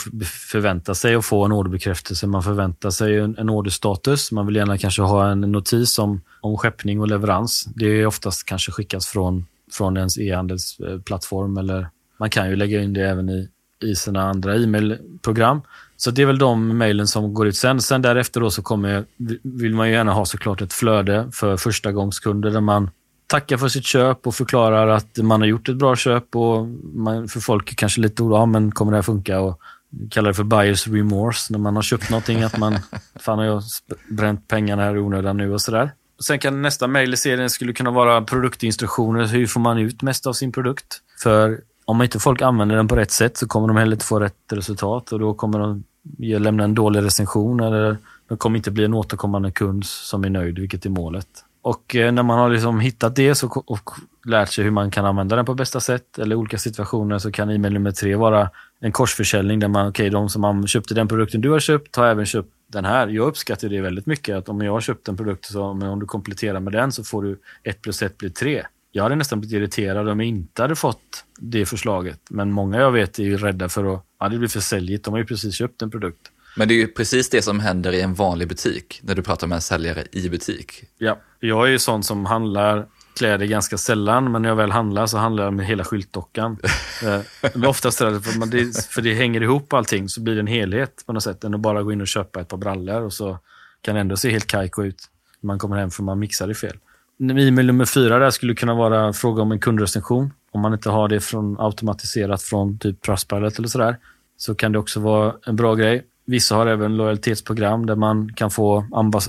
förväntar sig att få en orderbekräftelse. Man förväntar sig en, en orderstatus. Man vill gärna kanske ha en notis om, om skeppning och leverans. Det är oftast kanske skickas från, från ens e-handelsplattform eller man kan ju lägga in det även i, i sina andra e-mailprogram. Så det är väl de mejlen som går ut sen. Sen därefter då så kommer, vill man ju gärna ha såklart ett flöde för första gångskunder där man tackar för sitt köp och förklarar att man har gjort ett bra köp. och man, För folk är kanske lite oroa, men kommer det här funka? Och kallar det för buyers remorse när man har köpt någonting. Att man, fan har jag bränt pengarna här i onödan nu och sådär. Sen kan nästa mejl i serien skulle kunna vara produktinstruktioner. Hur får man ut mest av sin produkt? För om inte folk använder den på rätt sätt så kommer de heller inte få rätt resultat och då kommer de lämna en dålig recension eller de kommer inte bli en återkommande kund som är nöjd, vilket är målet. Och eh, när man har liksom hittat det så, och lärt sig hur man kan använda den på bästa sätt eller olika situationer så kan e-mail nummer tre vara en korsförsäljning där man, okej, okay, de som köpte den produkten du har köpt har även köpt den här. Jag uppskattar det väldigt mycket att om jag har köpt en produkt så om du kompletterar med den så får du ett plus ett blir tre. Jag hade nästan blivit irriterad om jag inte hade fått det förslaget. Men många jag vet är ju rädda för att, ja det blir för säljigt. De har ju precis köpt en produkt. Men det är ju precis det som händer i en vanlig butik, när du pratar med en säljare i butik. Ja, jag är ju sån som handlar kläder ganska sällan, men när jag väl handlar så handlar jag med hela skyltdockan. eh, oftast är det för, det, för det hänger ihop allting, så blir det en helhet på något sätt, än att bara gå in och köpa ett par brallor och så kan det ändå se helt kajko ut när man kommer hem för man mixar det fel. E-mail nummer fyra där skulle kunna vara fråga om en kundrecension. Om man inte har det från automatiserat från typ Trustpilot eller sådär, så kan det också vara en bra grej. Vissa har även lojalitetsprogram där man kan få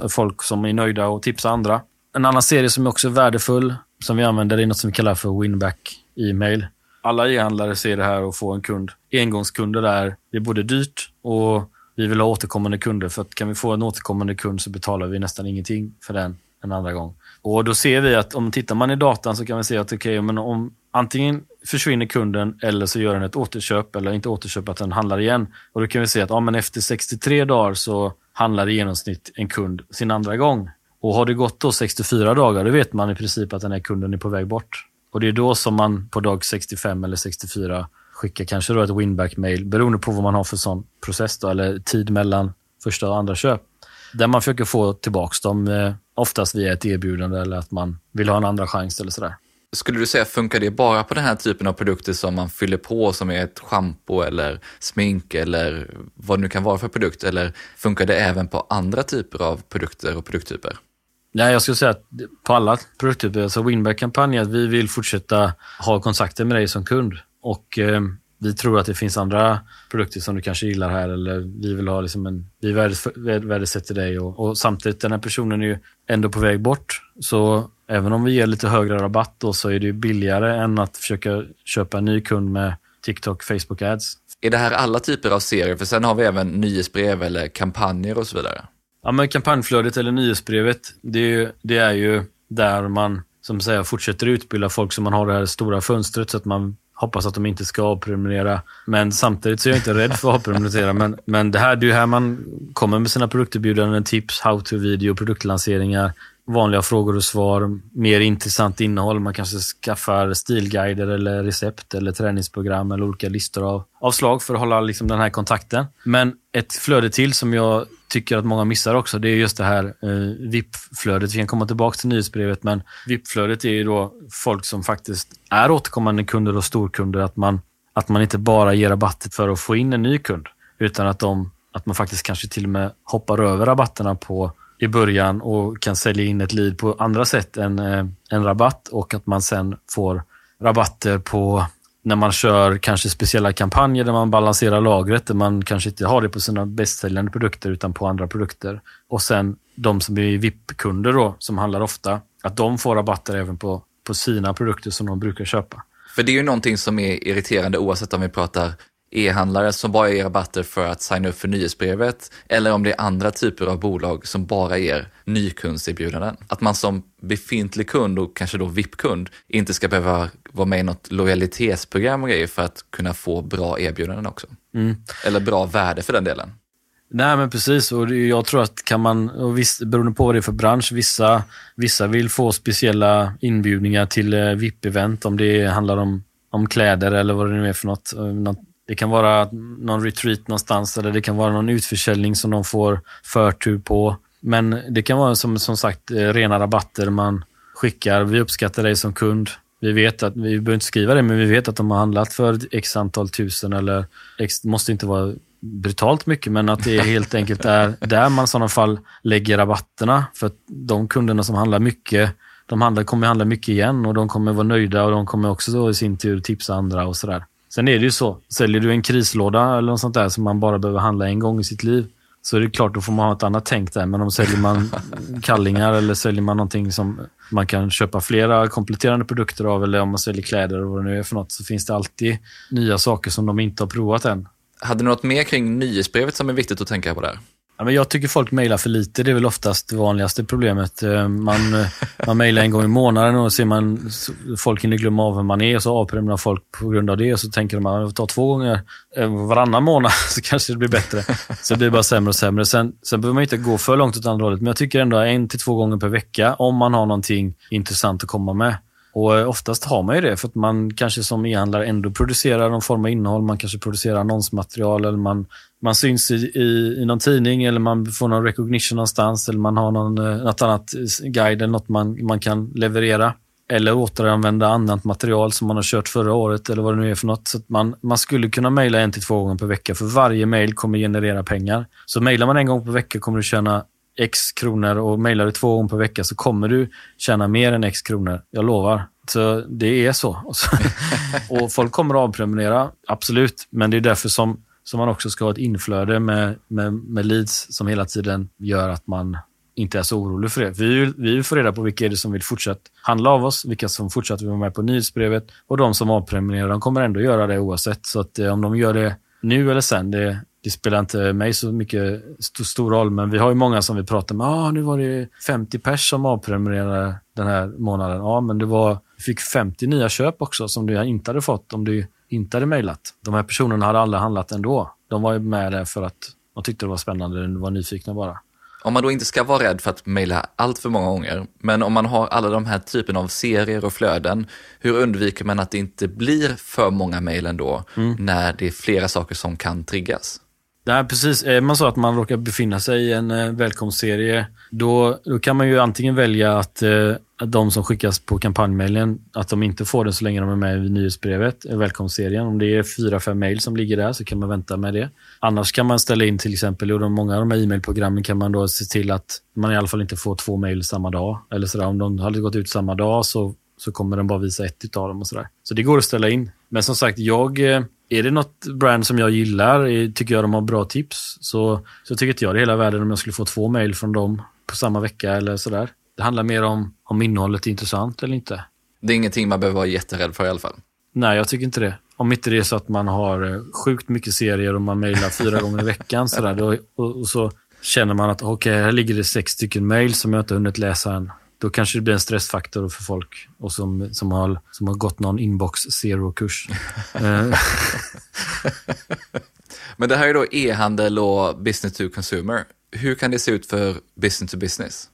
folk som är nöjda och tipsa andra. En annan serie som är också värdefull, som vi använder, är något som vi kallar för winback e-mail. Alla e-handlare ser det här och får en kund. Engångskunder där det är både dyrt och vi vill ha återkommande kunder. För att kan vi få en återkommande kund så betalar vi nästan ingenting för den en andra gång. Och då ser vi att om tittar man i datan så kan vi se att okay, men om antingen försvinner kunden eller så gör den ett återköp eller inte återköp, att den handlar igen. Och då kan vi se att ja, men efter 63 dagar så handlar i genomsnitt en kund sin andra gång. Och har det gått då 64 dagar, då vet man i princip att den här kunden är på väg bort. Och det är då som man på dag 65 eller 64 skickar kanske då ett winback-mail, beroende på vad man har för sån process då, eller tid mellan första och andra köp. Där man försöker få tillbaka dem, eh, oftast via ett erbjudande eller att man vill ha en andra chans eller sådär. Skulle du säga, funkar det bara på den här typen av produkter som man fyller på som är ett schampo eller smink eller vad det nu kan vara för produkt? Eller funkar det även på andra typer av produkter och produkttyper? Nej, jag skulle säga att på alla produkttyper, alltså Winback-kampanjen, att vi vill fortsätta ha kontakter med dig som kund. Och eh, vi tror att det finns andra produkter som du kanske gillar här eller vi vill ha liksom en, vi värdesätter dig och, och samtidigt den här personen är ju ändå på väg bort. Så även om vi ger lite högre rabatt då, så är det billigare än att försöka köpa en ny kund med TikTok, Facebook ads. Är det här alla typer av serier? För sen har vi även nyhetsbrev eller kampanjer och så vidare. Ja, men kampanjflödet eller nyhetsbrevet, det är ju, det är ju där man som säger fortsätter utbilda folk så man har det här stora fönstret så att man hoppas att de inte ska avprenumerera. Men samtidigt så är jag inte rädd för att avprenumerera. Men, men det här, det är ju här man kommer med sina produkterbjudanden, tips, how to-video, produktlanseringar vanliga frågor och svar, mer intressant innehåll. Man kanske skaffar stilguider eller recept eller träningsprogram eller olika listor av, av slag för att hålla liksom, den här kontakten. Men ett flöde till som jag tycker att många missar också, det är just det här eh, VIP-flödet. Vi kan komma tillbaka till nyhetsbrevet, men VIP-flödet är ju då folk som faktiskt är återkommande kunder och storkunder. Att man, att man inte bara ger rabatter för att få in en ny kund, utan att, de, att man faktiskt kanske till och med hoppar över rabatterna på i början och kan sälja in ett lead på andra sätt än eh, en rabatt och att man sen får rabatter på när man kör kanske speciella kampanjer där man balanserar lagret, där man kanske inte har det på sina bästsäljande produkter utan på andra produkter. Och sen de som är VIP-kunder då, som handlar ofta, att de får rabatter även på, på sina produkter som de brukar köpa. För det är ju någonting som är irriterande oavsett om vi pratar e-handlare som bara ger rabatter för att signa upp för nyhetsbrevet eller om det är andra typer av bolag som bara ger nykundserbjudanden. Att man som befintlig kund och kanske då VIP-kund inte ska behöva vara med i något lojalitetsprogram och grejer för att kunna få bra erbjudanden också. Mm. Eller bra värde för den delen. Nej men precis och jag tror att kan man, och visst, beroende på vad det är för bransch, vissa, vissa vill få speciella inbjudningar till eh, VIP-event om det handlar om, om kläder eller vad det nu är för något. något det kan vara någon retreat någonstans eller det kan vara någon utförsäljning som de får förtur på. Men det kan vara som, som sagt eh, rena rabatter man skickar. Vi uppskattar dig som kund. Vi vet att, vi behöver inte skriva det, men vi vet att de har handlat för x antal tusen eller x, måste inte vara brutalt mycket, men att det helt enkelt är där man i sådana fall lägger rabatterna. För att de kunderna som handlar mycket, de handlar, kommer handla mycket igen och de kommer vara nöjda och de kommer också då i sin tur tipsa andra och sådär. Sen är det ju så, säljer du en krislåda eller något sånt där som man bara behöver handla en gång i sitt liv, så är det klart, då får man ha ett annat tänk där. Men om säljer man kallingar eller säljer man någonting som man kan köpa flera kompletterande produkter av eller om man säljer kläder och vad det nu är för något, så finns det alltid nya saker som de inte har provat än. Hade du något mer kring nyhetsbrevet som är viktigt att tänka på där? Ja, men jag tycker folk mejlar för lite. Det är väl oftast det vanligaste problemet. Eh, man, eh, man mejlar en gång i månaden och ser man folk hinner glömma av vem man är och så avprenumererar folk på grund av det. Och så tänker de att ta två gånger eh, varannan månad så kanske det blir bättre. Så det blir bara sämre och sämre. Sen, sen behöver man inte gå för långt åt andra hållet. Men jag tycker ändå en till två gånger per vecka om man har någonting intressant att komma med. Och oftast har man ju det för att man kanske som e-handlare ändå producerar någon form av innehåll. Man kanske producerar annonsmaterial eller man man syns i, i, i någon tidning eller man får någon recognition någonstans eller man har någon, eh, något annat guide eller något man, man kan leverera. Eller återanvända annat material som man har kört förra året eller vad det nu är för något. Så man, man skulle kunna mejla en till två gånger per vecka för varje mejl kommer generera pengar. Så mejlar man en gång per vecka kommer du tjäna x kronor och mejlar du två gånger per vecka så kommer du tjäna mer än x kronor. Jag lovar. Så det är så. och folk kommer att avprenumerera, absolut. Men det är därför som så man också ska ha ett inflöde med, med, med leads som hela tiden gör att man inte är så orolig för det. Vi vill, vi vill få reda på vilka är det som vill fortsätta handla av oss, vilka som fortsatt vill vara med på nyhetsbrevet och de som avprenumererar, de kommer ändå göra det oavsett. Så att eh, om de gör det nu eller sen, det, det spelar inte mig så mycket st stor roll, men vi har ju många som vi pratar med. Ah, nu var det 50 pers som avprenumererade den här månaden. Ja, men det var, vi fick 50 nya köp också som du inte hade fått om du inte hade mejlat. De här personerna hade aldrig handlat ändå. De var ju med där för att de tyckte det var spännande, de var nyfikna bara. Om man då inte ska vara rädd för att mejla allt för många gånger, men om man har alla de här typen av serier och flöden, hur undviker man att det inte blir för många mejl ändå, mm. när det är flera saker som kan triggas? Nej, precis. Är man så att man råkar befinna sig i en eh, välkomstserie, då, då kan man ju antingen välja att, eh, att de som skickas på kampanjmailen, att de inte får den så länge de är med i nyhetsbrevet, välkomstserien. Om det är fyra, fem mejl som ligger där så kan man vänta med det. Annars kan man ställa in till exempel, i många av de här e-mailprogrammen kan man då se till att man i alla fall inte får två mejl samma dag. Eller sådär, om de hade gått ut samma dag så, så kommer den bara visa ett av dem och sådär. Så det går att ställa in. Men som sagt, jag är det något brand som jag gillar, tycker jag de har bra tips, så, så tycker inte jag det är hela världen om jag skulle få två mejl från dem på samma vecka eller sådär. Det handlar mer om om innehållet är intressant eller inte. Det är ingenting man behöver vara jätterädd för i alla fall? Nej, jag tycker inte det. Om inte det är så att man har eh, sjukt mycket serier och man mejlar fyra gånger i veckan sådär, då, och, och, så känner man att okej, okay, här ligger det sex stycken mejl som jag inte hunnit läsa än då kanske det blir en stressfaktor för folk och som, som, har, som har gått någon inbox zero-kurs. Eh. Men det här är då e-handel och business to consumer. Hur kan det se ut för business to business?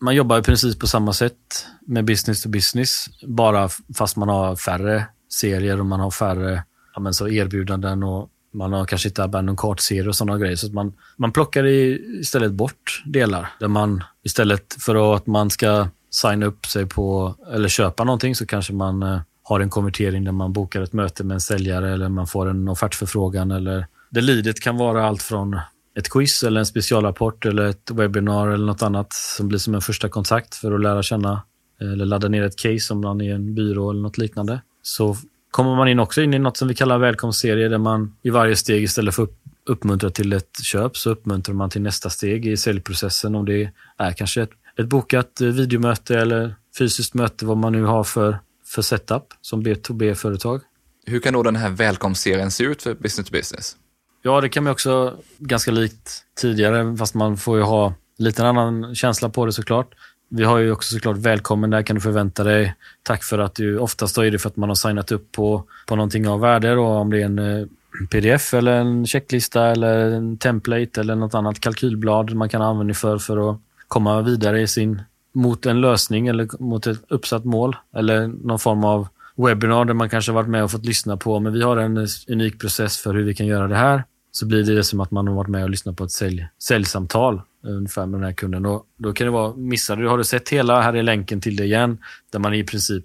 man jobbar i princip på samma sätt med business to business, bara fast man har färre serier och man har färre ja, men så erbjudanden och man har kanske inte abandon kartserie och sådana grejer. Så man, man plockar istället bort delar. Där man istället för att man ska signa upp sig på eller köpa någonting så kanske man eh, har en konvertering där man bokar ett möte med en säljare eller man får en offertförfrågan. Eller det lidet kan vara allt från ett quiz eller en specialrapport eller ett webbinar eller något annat som blir som en första kontakt för att lära känna eller ladda ner ett case om man är en byrå eller något liknande. Så kommer man in också in i något som vi kallar välkomstserie där man i varje steg istället för att uppmuntra till ett köp så uppmuntrar man till nästa steg i säljprocessen om det är kanske ett, ett bokat videomöte eller fysiskt möte vad man nu har för, för setup som B2B-företag. Hur kan då den här välkomstserien se ut för business to business? Ja, det kan man också ganska likt tidigare, fast man får ju ha lite annan känsla på det såklart. Vi har ju också såklart välkommen, där kan du förvänta dig. Tack för att du, oftast är det för att man har signat upp på, på någonting av värde då, om det är en eh, pdf eller en checklista eller en template eller något annat kalkylblad man kan använda för, för att komma vidare i sin, mot en lösning eller mot ett uppsatt mål eller någon form av webbinar där man kanske varit med och fått lyssna på, men vi har en eh, unik process för hur vi kan göra det här så blir det som att man har varit med och lyssnat på ett sälj, säljsamtal ungefär med den här kunden. Och då kan det vara, missade du, har du sett hela, här är länken till det igen, där man i princip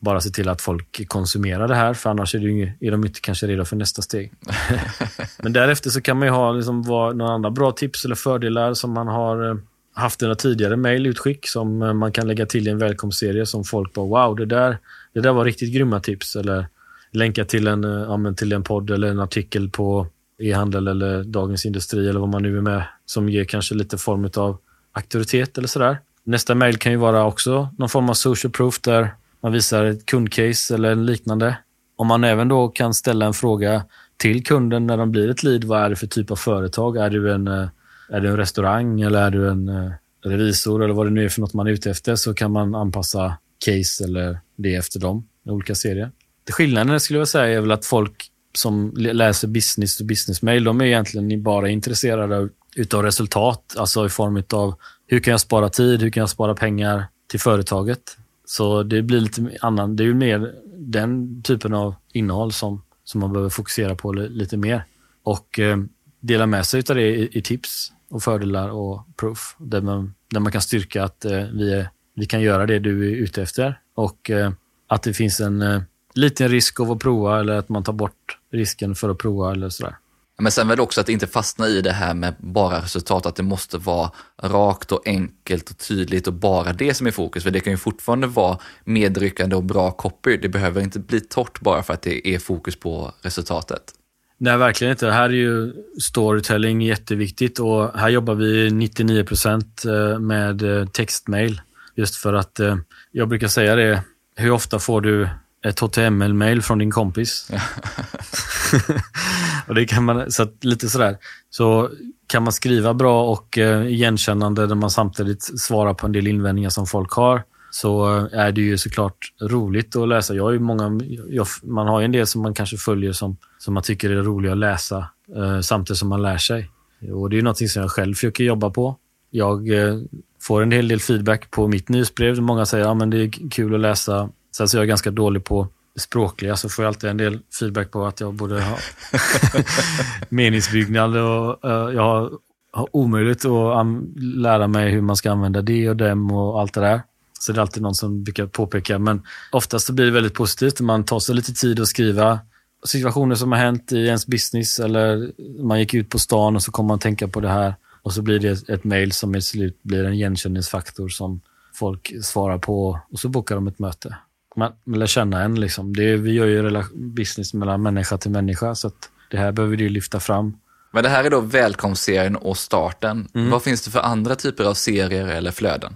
bara ser till att folk konsumerar det här, för annars är, det ju, är de inte kanske redo för nästa steg. Men därefter så kan man ju ha liksom, några andra bra tips eller fördelar som man har eh, haft i några tidigare mejlutskick som eh, man kan lägga till i en välkomstserie som folk bara wow, det där, det där var riktigt grymma tips. Eller länka till en, eh, ja, till en podd eller en artikel på e-handel eller Dagens Industri eller vad man nu är med som ger kanske lite form av auktoritet eller sådär. Nästa mejl kan ju vara också någon form av social proof där man visar ett kundcase eller liknande. Om man även då kan ställa en fråga till kunden när de blir ett lead. Vad är det för typ av företag? Är du en, eh, är du en restaurang eller är du en eh, revisor eller vad det nu är för något man är ute efter så kan man anpassa case eller det efter dem i olika serier. Det skillnaden skulle jag säga är väl att folk som läser business to business mail, de är egentligen bara intresserade utav resultat, alltså i form av hur kan jag spara tid, hur kan jag spara pengar till företaget. Så det blir lite annan, det är ju mer den typen av innehåll som, som man behöver fokusera på lite mer. Och eh, dela med sig av det i, i, tips och fördelar och proof. Där man, där man kan styrka att eh, vi, är, vi kan göra det du är ute efter. Och eh, att det finns en eh, liten risk av att prova eller att man tar bort risken för att prova eller sådär. Men sen väl också att inte fastna i det här med bara resultat, att det måste vara rakt och enkelt och tydligt och bara det som är fokus. För det kan ju fortfarande vara medryckande och bra copy. Det behöver inte bli torrt bara för att det är fokus på resultatet. Nej, verkligen inte. Här är ju storytelling jätteviktigt och här jobbar vi 99 eh, med eh, textmail. Just för att eh, jag brukar säga det, hur ofta får du ett HTML-mail från din kompis. och det kan man, så lite sådär. Så kan man skriva bra och eh, igenkännande där man samtidigt svarar på en del invändningar som folk har så eh, är det ju såklart roligt att läsa. Jag är många, jag, man har ju en del som man kanske följer som, som man tycker är roliga att läsa eh, samtidigt som man lär sig. Och Det är något som jag själv försöker jobba på. Jag eh, får en hel del feedback på mitt nyhetsbrev. Många säger att ja, det är kul att läsa Sen så är jag ganska dålig på språkliga så får jag alltid en del feedback på att jag borde ha meningsbyggnad och uh, jag har, har omöjligt att lära mig hur man ska använda det och dem och allt det där. Så det är alltid någon som brukar påpeka. Men oftast så blir det väldigt positivt. Man tar sig lite tid att skriva situationer som har hänt i ens business eller man gick ut på stan och så kommer man tänka på det här. Och så blir det ett mail som i slut blir en igenkänningsfaktor som folk svarar på och så bokar de ett möte man, lär känna en. Liksom. Det, vi gör ju business mellan människa till människa, så det här behöver vi lyfta fram. Men det här är då välkomstserien och starten. Mm. Vad finns det för andra typer av serier eller flöden?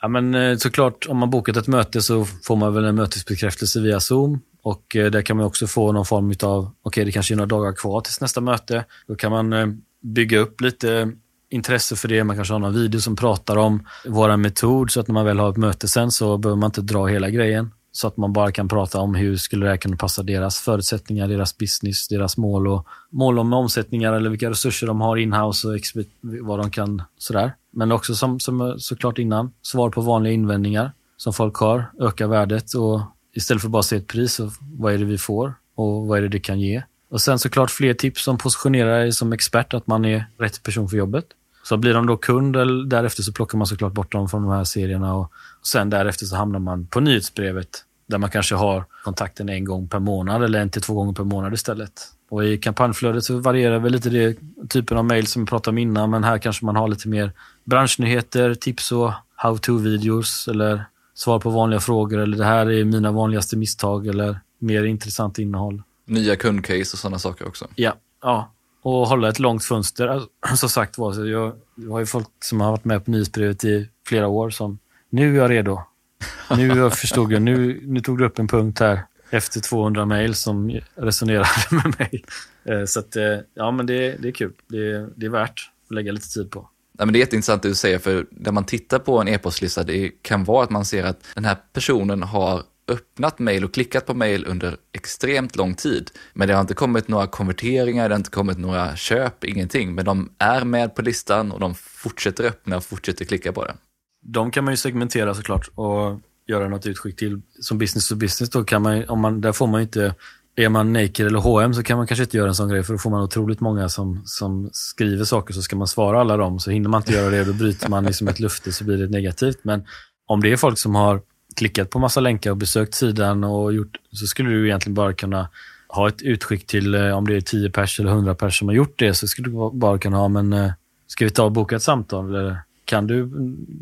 Ja, men eh, såklart, om man bokat ett möte så får man väl en mötesbekräftelse via Zoom. Och eh, där kan man också få någon form av, okej okay, det kanske är några dagar kvar tills nästa möte. Då kan man eh, bygga upp lite intresse för det. Man kanske har någon video som pratar om vår metod så att när man väl har ett möte sen så behöver man inte dra hela grejen så att man bara kan prata om hur skulle det här kunna passa deras förutsättningar, deras business, deras mål och mål om omsättningar eller vilka resurser de har inhouse och vad de kan sådär. Men också som, som såklart innan, svar på vanliga invändningar som folk har, öka värdet och istället för bara se ett pris, och vad är det vi får och vad är det det kan ge. Och sen såklart fler tips som positionerar dig som expert, att man är rätt person för jobbet. Så blir de då kund, eller därefter så plockar man såklart bort dem från de här serierna och, och sen därefter så hamnar man på nyhetsbrevet där man kanske har kontakten en gång per månad eller en till två gånger per månad istället. Och I kampanjflödet så varierar väl lite det typen av mail som vi pratade om innan, men här kanske man har lite mer branschnyheter, tips och how-to-videos eller svar på vanliga frågor eller det här är mina vanligaste misstag eller mer intressant innehåll. Nya kundcase och sådana saker också. Ja, ja. och hålla ett långt fönster. Alltså, som sagt var, jag har ju folk som har varit med på nyhetsbrevet i flera år som nu är jag redo. Nu jag förstod jag, nu, nu tog du upp en punkt här efter 200 mejl som resonerade med mig. Eh, så att, eh, ja men det, det är kul. Det, det är värt att lägga lite tid på. Ja, men det är jätteintressant det du säger, för när man tittar på en e-postlista, det kan vara att man ser att den här personen har öppnat mejl och klickat på mejl under extremt lång tid. Men det har inte kommit några konverteringar, det har inte kommit några köp, ingenting. Men de är med på listan och de fortsätter öppna och fortsätter klicka på det. De kan man ju segmentera såklart och göra något utskick till. Som business to business då kan man, om man, där får man inte är man Naked eller H&M så kan man kanske inte göra en sån grej för då får man otroligt många som, som skriver saker så ska man svara alla dem. Så hinner man inte göra det då bryter man liksom ett lufte så blir det negativt. Men om det är folk som har klickat på massa länkar och besökt sidan och gjort så skulle du egentligen bara kunna ha ett utskick till eh, om det är 10 pers eller 100 pers som har gjort det så skulle du bara kunna ha men eh, ska vi ta och boka ett samtal eller kan du,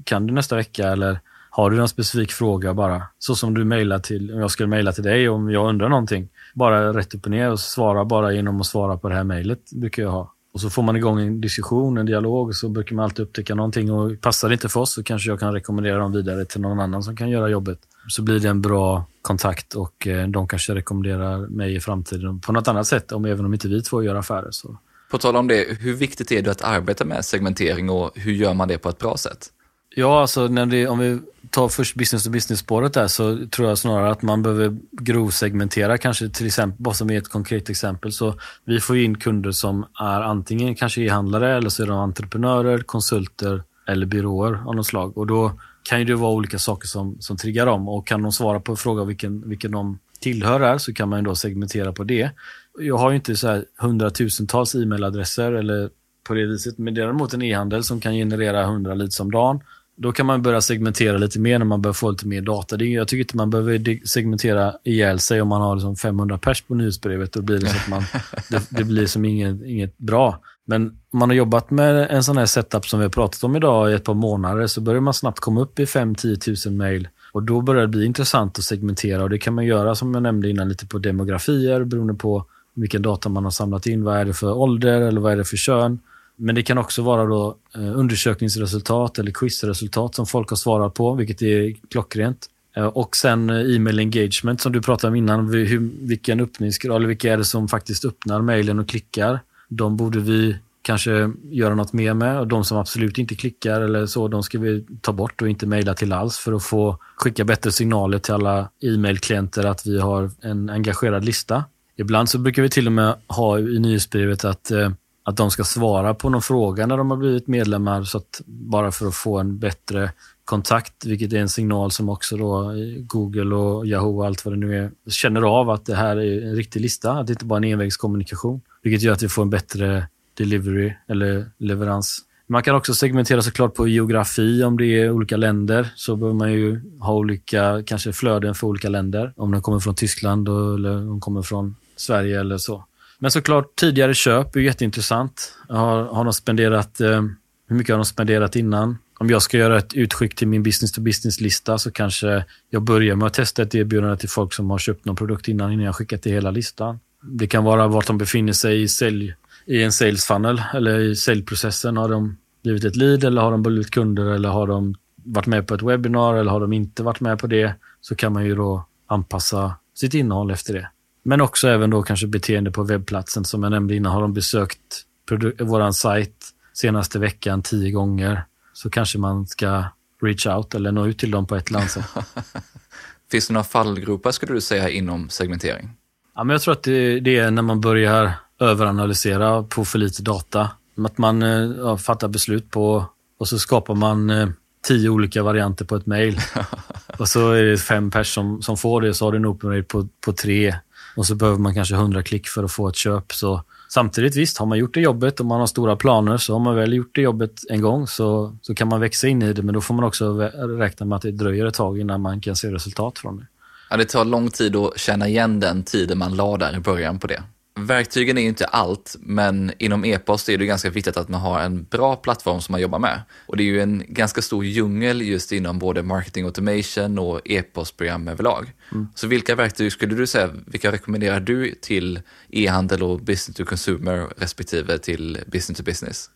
kan du nästa vecka eller har du någon specifik fråga bara? Så som du mejlar till, om jag skulle mejla till dig om jag undrar någonting. Bara rätt upp och ner och svara bara genom att svara på det här mejlet brukar jag ha. Och så får man igång en diskussion, en dialog och så brukar man alltid upptäcka någonting och passar det inte för oss så kanske jag kan rekommendera dem vidare till någon annan som kan göra jobbet. Så blir det en bra kontakt och eh, de kanske rekommenderar mig i framtiden på något annat sätt, om även om inte vi två gör affärer. Så. På tal om det, hur viktigt är det att arbeta med segmentering och hur gör man det på ett bra sätt? Ja, alltså när det, om vi tar först business to business-spåret där så tror jag snarare att man behöver grovsegmentera kanske till exempel, bara som ett konkret exempel. Så vi får in kunder som är antingen kanske e-handlare eller så är de entreprenörer, konsulter eller byråer av något slag. Och då kan det vara olika saker som, som triggar dem och kan de svara på en fråga vilken, vilken de tillhör här så kan man då segmentera på det. Jag har ju inte så här hundratusentals e-mailadresser eller på det viset, men däremot en e-handel som kan generera 100 leads om dagen då kan man börja segmentera lite mer när man börjar få lite mer data. Det, jag tycker inte man behöver segmentera ihjäl sig om man har liksom 500 pers på nyhetsbrevet. Då blir det, så att man, det, det, blir som inget, inget bra. Men om man har jobbat med en sån här setup som vi har pratat om idag i ett par månader så börjar man snabbt komma upp i 5-10 000 mejl. Och då börjar det bli intressant att segmentera och det kan man göra som jag nämnde innan lite på demografier beroende på vilken data man har samlat in. Vad är det för ålder eller vad är det för kön? Men det kan också vara då eh, undersökningsresultat eller quizresultat som folk har svarat på, vilket är klockrent. Eh, och sen eh, e-mail engagement som du pratade om innan. Hur, vilken öppningsgrad, eller vilka är det som faktiskt öppnar mejlen och klickar? De borde vi kanske göra något mer med. Och de som absolut inte klickar eller så, de ska vi ta bort och inte mejla till alls för att få skicka bättre signaler till alla e-mailklienter att vi har en engagerad lista. Ibland så brukar vi till och med ha i nyhetsbrevet att eh, att de ska svara på någon fråga när de har blivit medlemmar, så att, bara för att få en bättre kontakt, vilket är en signal som också då eh, Google och Yahoo och allt vad det nu är känner av att det här är en riktig lista, att det inte bara är en envägskommunikation, vilket gör att vi får en bättre delivery eller leverans. Man kan också segmentera såklart på geografi, om det är olika länder så behöver man ju ha olika kanske flöden för olika länder. Om de kommer från Tyskland eller om de kommer från Sverige eller så. Men såklart, tidigare köp är jätteintressant. Har, har de spenderat, eh, hur mycket har de spenderat innan? Om jag ska göra ett utskick till min business to business-lista så kanske jag börjar med att testa ett erbjudande till folk som har köpt någon produkt innan, innan jag skickar till hela listan. Det kan vara vart de befinner sig i, sälj, i en sales funnel eller i säljprocessen. Har de blivit ett lead eller har de blivit kunder eller har de varit med på ett webbinar eller har de inte varit med på det? Så kan man ju då anpassa sitt innehåll efter det. Men också även då kanske beteende på webbplatsen. Som jag nämnde innan, har de besökt vår sajt senaste veckan tio gånger så kanske man ska reach out eller nå ut till dem på ett land. Finns det några fallgropar skulle du säga inom segmentering? Ja, men jag tror att det, det är när man börjar överanalysera på för lite data. Att man eh, ja, fattar beslut på och så skapar man eh, tio olika varianter på ett mejl. och så är det fem pers som, som får det, så har du en open rate på, på tre. Och så behöver man kanske hundra klick för att få ett köp. Så Samtidigt visst, har man gjort det jobbet och man har stora planer så har man väl gjort det jobbet en gång så, så kan man växa in i det. Men då får man också räkna med att det dröjer ett tag innan man kan se resultat från det. Ja, det tar lång tid att känna igen den tiden man la där i början på det. Verktygen är inte allt, men inom e-post är det ganska viktigt att man har en bra plattform som man jobbar med. Och det är ju en ganska stor djungel just inom både marketing automation och e-postprogram överlag. Mm. Så vilka verktyg skulle du säga, vilka rekommenderar du till e-handel och business to consumer respektive till business to business?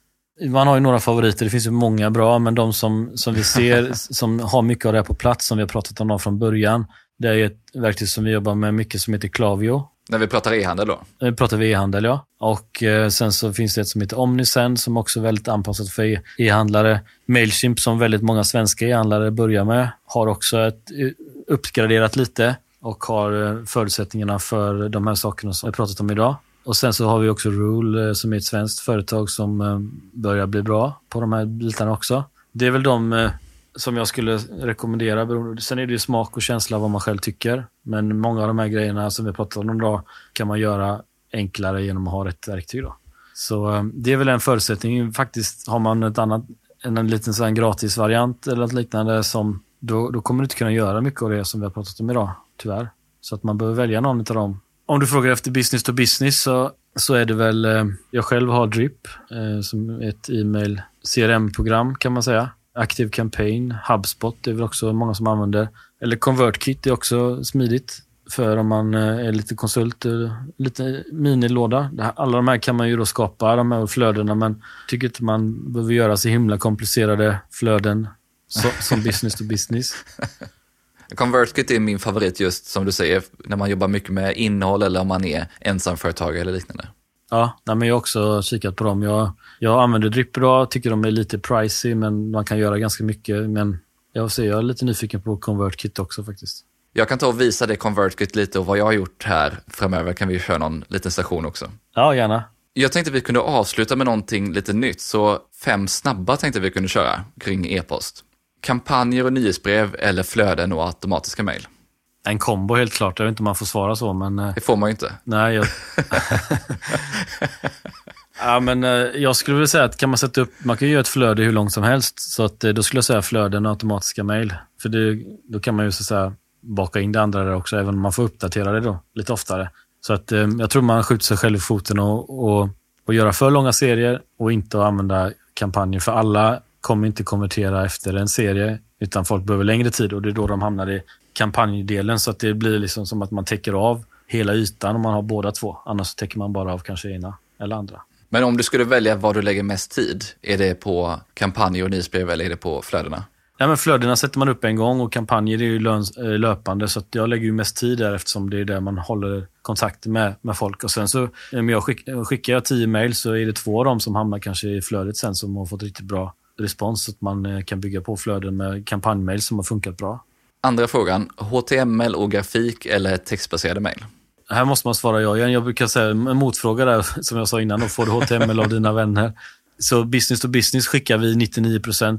Man har ju några favoriter, det finns ju många bra, men de som, som vi ser som har mycket av det här på plats, som vi har pratat om från början, det är ett verktyg som vi jobbar med mycket som heter Klavio när vi pratar e-handel då? Nu pratar vi e-handel, ja. Och eh, sen så finns det ett som heter Omnisend som också är väldigt anpassat för e-handlare. Mailchimp som väldigt många svenska e-handlare börjar med har också ett, eh, uppgraderat lite och har eh, förutsättningarna för de här sakerna som vi pratat om idag. Och sen så har vi också Rule eh, som är ett svenskt företag som börjar bli bra på de här bitarna också. Det är väl de som jag skulle rekommendera. Sen är det ju smak och känsla vad man själv tycker. Men många av de här grejerna som vi pratade om idag kan man göra enklare genom att ha rätt verktyg. Då. Så ehm, det är väl en förutsättning. Faktiskt har man ett annat, en liten sån gratisvariant eller något liknande som då, då kommer du inte kunna göra mycket av det som vi har pratat om idag, tyvärr. Så att man behöver välja någon av dem. Om du frågar efter business to business så, så är det väl, ehm, jag själv har Drip eh, som ett e-mail CRM-program kan man säga. Active Campaign, HubSpot det är väl också många som använder. Eller ConvertKit är också smidigt för om man eh, är lite konsult, lite minilåda. Alla de här kan man ju då skapa, de här flödena, men tycker inte man behöver göra så himla komplicerade flöden så, som business to business. ConvertKit är min favorit just som du säger, när man jobbar mycket med innehåll eller om man är ensamföretagare eller liknande. Ja, nej, men jag har också kikat på dem. Jag, jag använder Drip idag, tycker de är lite pricey, men man kan göra ganska mycket. Men jag, ser, jag är lite nyfiken på ConvertKit också faktiskt. Jag kan ta och visa det ConvertKit lite och vad jag har gjort här framöver kan vi köra någon liten station också. Ja, gärna. Jag tänkte vi kunde avsluta med någonting lite nytt, så fem snabba tänkte vi kunde köra kring e-post. Kampanjer och nyhetsbrev eller flöden och automatiska mejl. En kombo helt klart. Jag vet inte om man får svara så, men... Eh, det får man ju inte. Nej, jag... ja, men eh, jag skulle vilja säga att kan man sätta upp, man kan ju göra ett flöde hur långt som helst. Så att eh, då skulle jag säga flöden och automatiska mejl. För det, då kan man ju så säga baka in det andra där också, även om man får uppdatera det då lite oftare. Så att jag tror man skjuter sig själv i foten och, och, och göra för långa serier och inte använda kampanjer. För alla kommer inte konvertera efter en serie, utan folk behöver längre tid och det är då de hamnar i kampanjdelen så att det blir liksom som att man täcker av hela ytan om man har båda två. Annars täcker man bara av kanske ena eller andra. Men om du skulle välja var du lägger mest tid, är det på kampanjer och nyhetsbrev eller är det på flödena? Ja, men flödena sätter man upp en gång och kampanjer är ju eh, löpande så jag lägger ju mest tid där eftersom det är där man håller kontakt med, med folk. Och sen så, om jag skick, skickar jag tio mejl så är det två av dem som hamnar kanske i flödet sen som har fått riktigt bra respons så att man eh, kan bygga på flöden med kampanjmail som har funkat bra. Andra frågan, HTML och grafik eller textbaserade mejl? Här måste man svara ja igen. Jag brukar säga en motfråga där, som jag sa innan, då får du HTML av dina vänner. Så business to business skickar vi 99%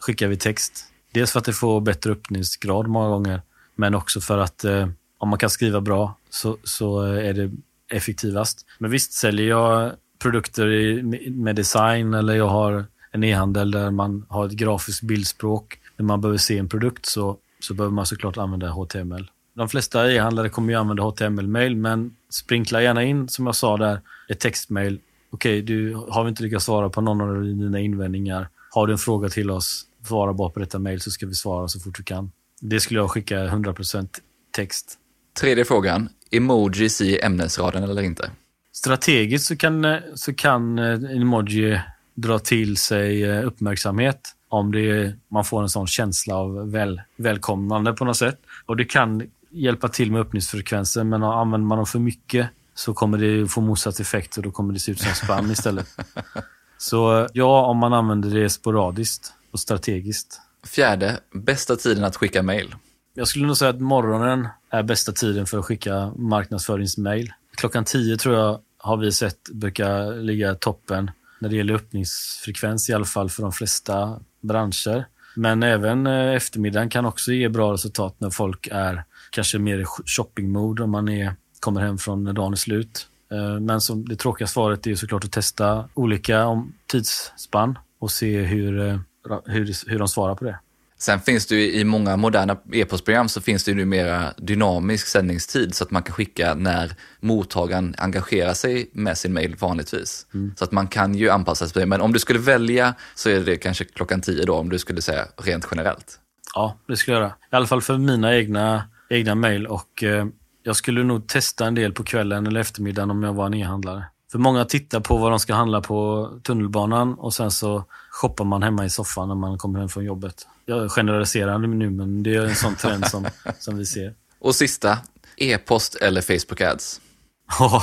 skickar vi text. Dels för att det får bättre öppningsgrad många gånger, men också för att eh, om man kan skriva bra så, så eh, är det effektivast. Men visst, säljer jag produkter i, med design eller jag har en e-handel där man har ett grafiskt bildspråk, när man behöver se en produkt så så behöver man såklart använda HTML. De flesta e-handlare kommer ju använda HTML-mail, men sprinkla gärna in, som jag sa där, ett textmail. Okej, okay, du har vi inte lyckats svara på någon av dina invändningar. Har du en fråga till oss, svara bara på detta mail så ska vi svara så fort vi kan. Det skulle jag skicka 100% text. Tredje frågan, emojis i ämnesraden eller inte? Strategiskt så kan, så kan en emoji dra till sig eh, uppmärksamhet om det man får en sån känsla av väl, välkomnande på något sätt. Och det kan hjälpa till med öppningsfrekvensen, men använder man dem för mycket så kommer det få motsatt effekt och då kommer det se ut som spam istället. Så ja, om man använder det sporadiskt och strategiskt. Fjärde, bästa tiden att skicka mail? Jag skulle nog säga att morgonen är bästa tiden för att skicka marknadsföringsmail. Klockan 10 tror jag har vi sett brukar ligga toppen när det gäller öppningsfrekvens i alla fall för de flesta branscher. Men även eh, eftermiddagen kan också ge bra resultat när folk är kanske mer i shoppingmode om man är, kommer hem från när dagen är slut. Eh, men som det tråkiga svaret är såklart att testa olika tidsspann och se hur, eh, hur, hur de svarar på det. Sen finns det ju i många moderna e-postprogram så finns det ju numera dynamisk sändningstid så att man kan skicka när mottagaren engagerar sig med sin mail vanligtvis. Mm. Så att man kan ju anpassa sig. Men om du skulle välja så är det kanske klockan tio då om du skulle säga rent generellt. Ja, det skulle jag göra. I alla fall för mina egna, egna mail och eh, jag skulle nog testa en del på kvällen eller eftermiddagen om jag var en e-handlare. För många tittar på vad de ska handla på tunnelbanan och sen så shoppar man hemma i soffan när man kommer hem från jobbet. Jag generaliserar nu, men det är en sån trend som, som vi ser. Och sista, e-post eller Facebook ads?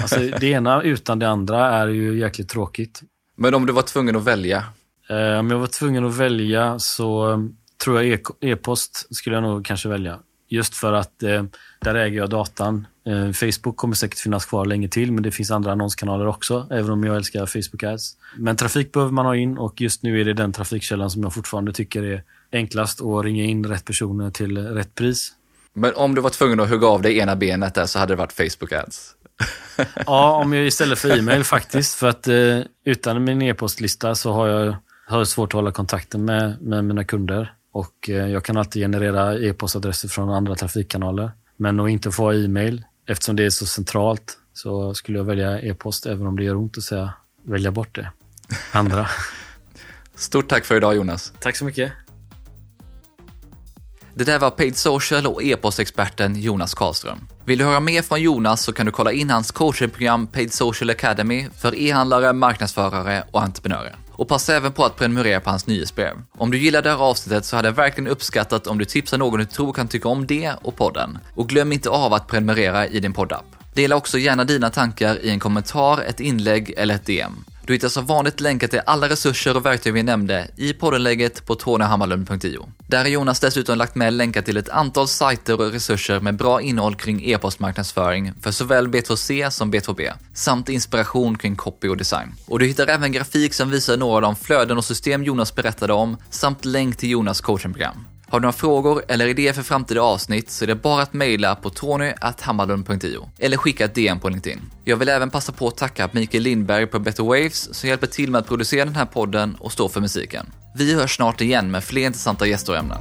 alltså, det ena utan det andra är ju jäkligt tråkigt. Men om du var tvungen att välja? Eh, om jag var tvungen att välja så eh, tror jag e-post skulle jag nog kanske välja. Just för att eh, där äger jag datan. Eh, Facebook kommer säkert finnas kvar länge till, men det finns andra annonskanaler också, även om jag älskar Facebook Ads. Men trafik behöver man ha in och just nu är det den trafikkällan som jag fortfarande tycker är enklast att ringa in rätt personer till rätt pris. Men om du var tvungen att hugga av dig ena benet där så hade det varit Facebook Ads? ja, om jag istället för e-mail faktiskt. För att eh, utan min e-postlista så har jag, har jag svårt att hålla kontakten med, med mina kunder. Och eh, jag kan alltid generera e-postadresser från andra trafikkanaler. Men att inte få e-mail, eftersom det är så centralt, så skulle jag välja e-post, även om det gör ont att säga välja bort det andra. Stort tack för idag Jonas. Tack så mycket. Det där var Paid Social och e-postexperten Jonas Karlström. Vill du höra mer från Jonas så kan du kolla in hans coachingprogram Paid Social Academy för e-handlare, marknadsförare och entreprenörer. Och passa även på att prenumerera på hans nyhetsbrev. Om du gillar det här avsnittet så hade jag verkligen uppskattat om du tipsar någon du tror kan tycka om det och podden. Och glöm inte av att prenumerera i din poddapp. Dela också gärna dina tankar i en kommentar, ett inlägg eller ett DM. Du hittar som vanligt länkar till alla resurser och verktyg vi nämnde i poddenlägget på tonyhammarlund.io. Där har Jonas dessutom lagt med länkar till ett antal sajter och resurser med bra innehåll kring e-postmarknadsföring för såväl B2C som B2B, samt inspiration kring copy och design. Och du hittar även grafik som visar några av de flöden och system Jonas berättade om, samt länk till Jonas coachingprogram. Har du några frågor eller idéer för framtida avsnitt så är det bara att mejla på tony.hammarlund.io eller skicka ett DM på LinkedIn. Jag vill även passa på att tacka Mikael Lindberg på Better Waves som hjälper till med att producera den här podden och stå för musiken. Vi hörs snart igen med fler intressanta gäster och ämnen.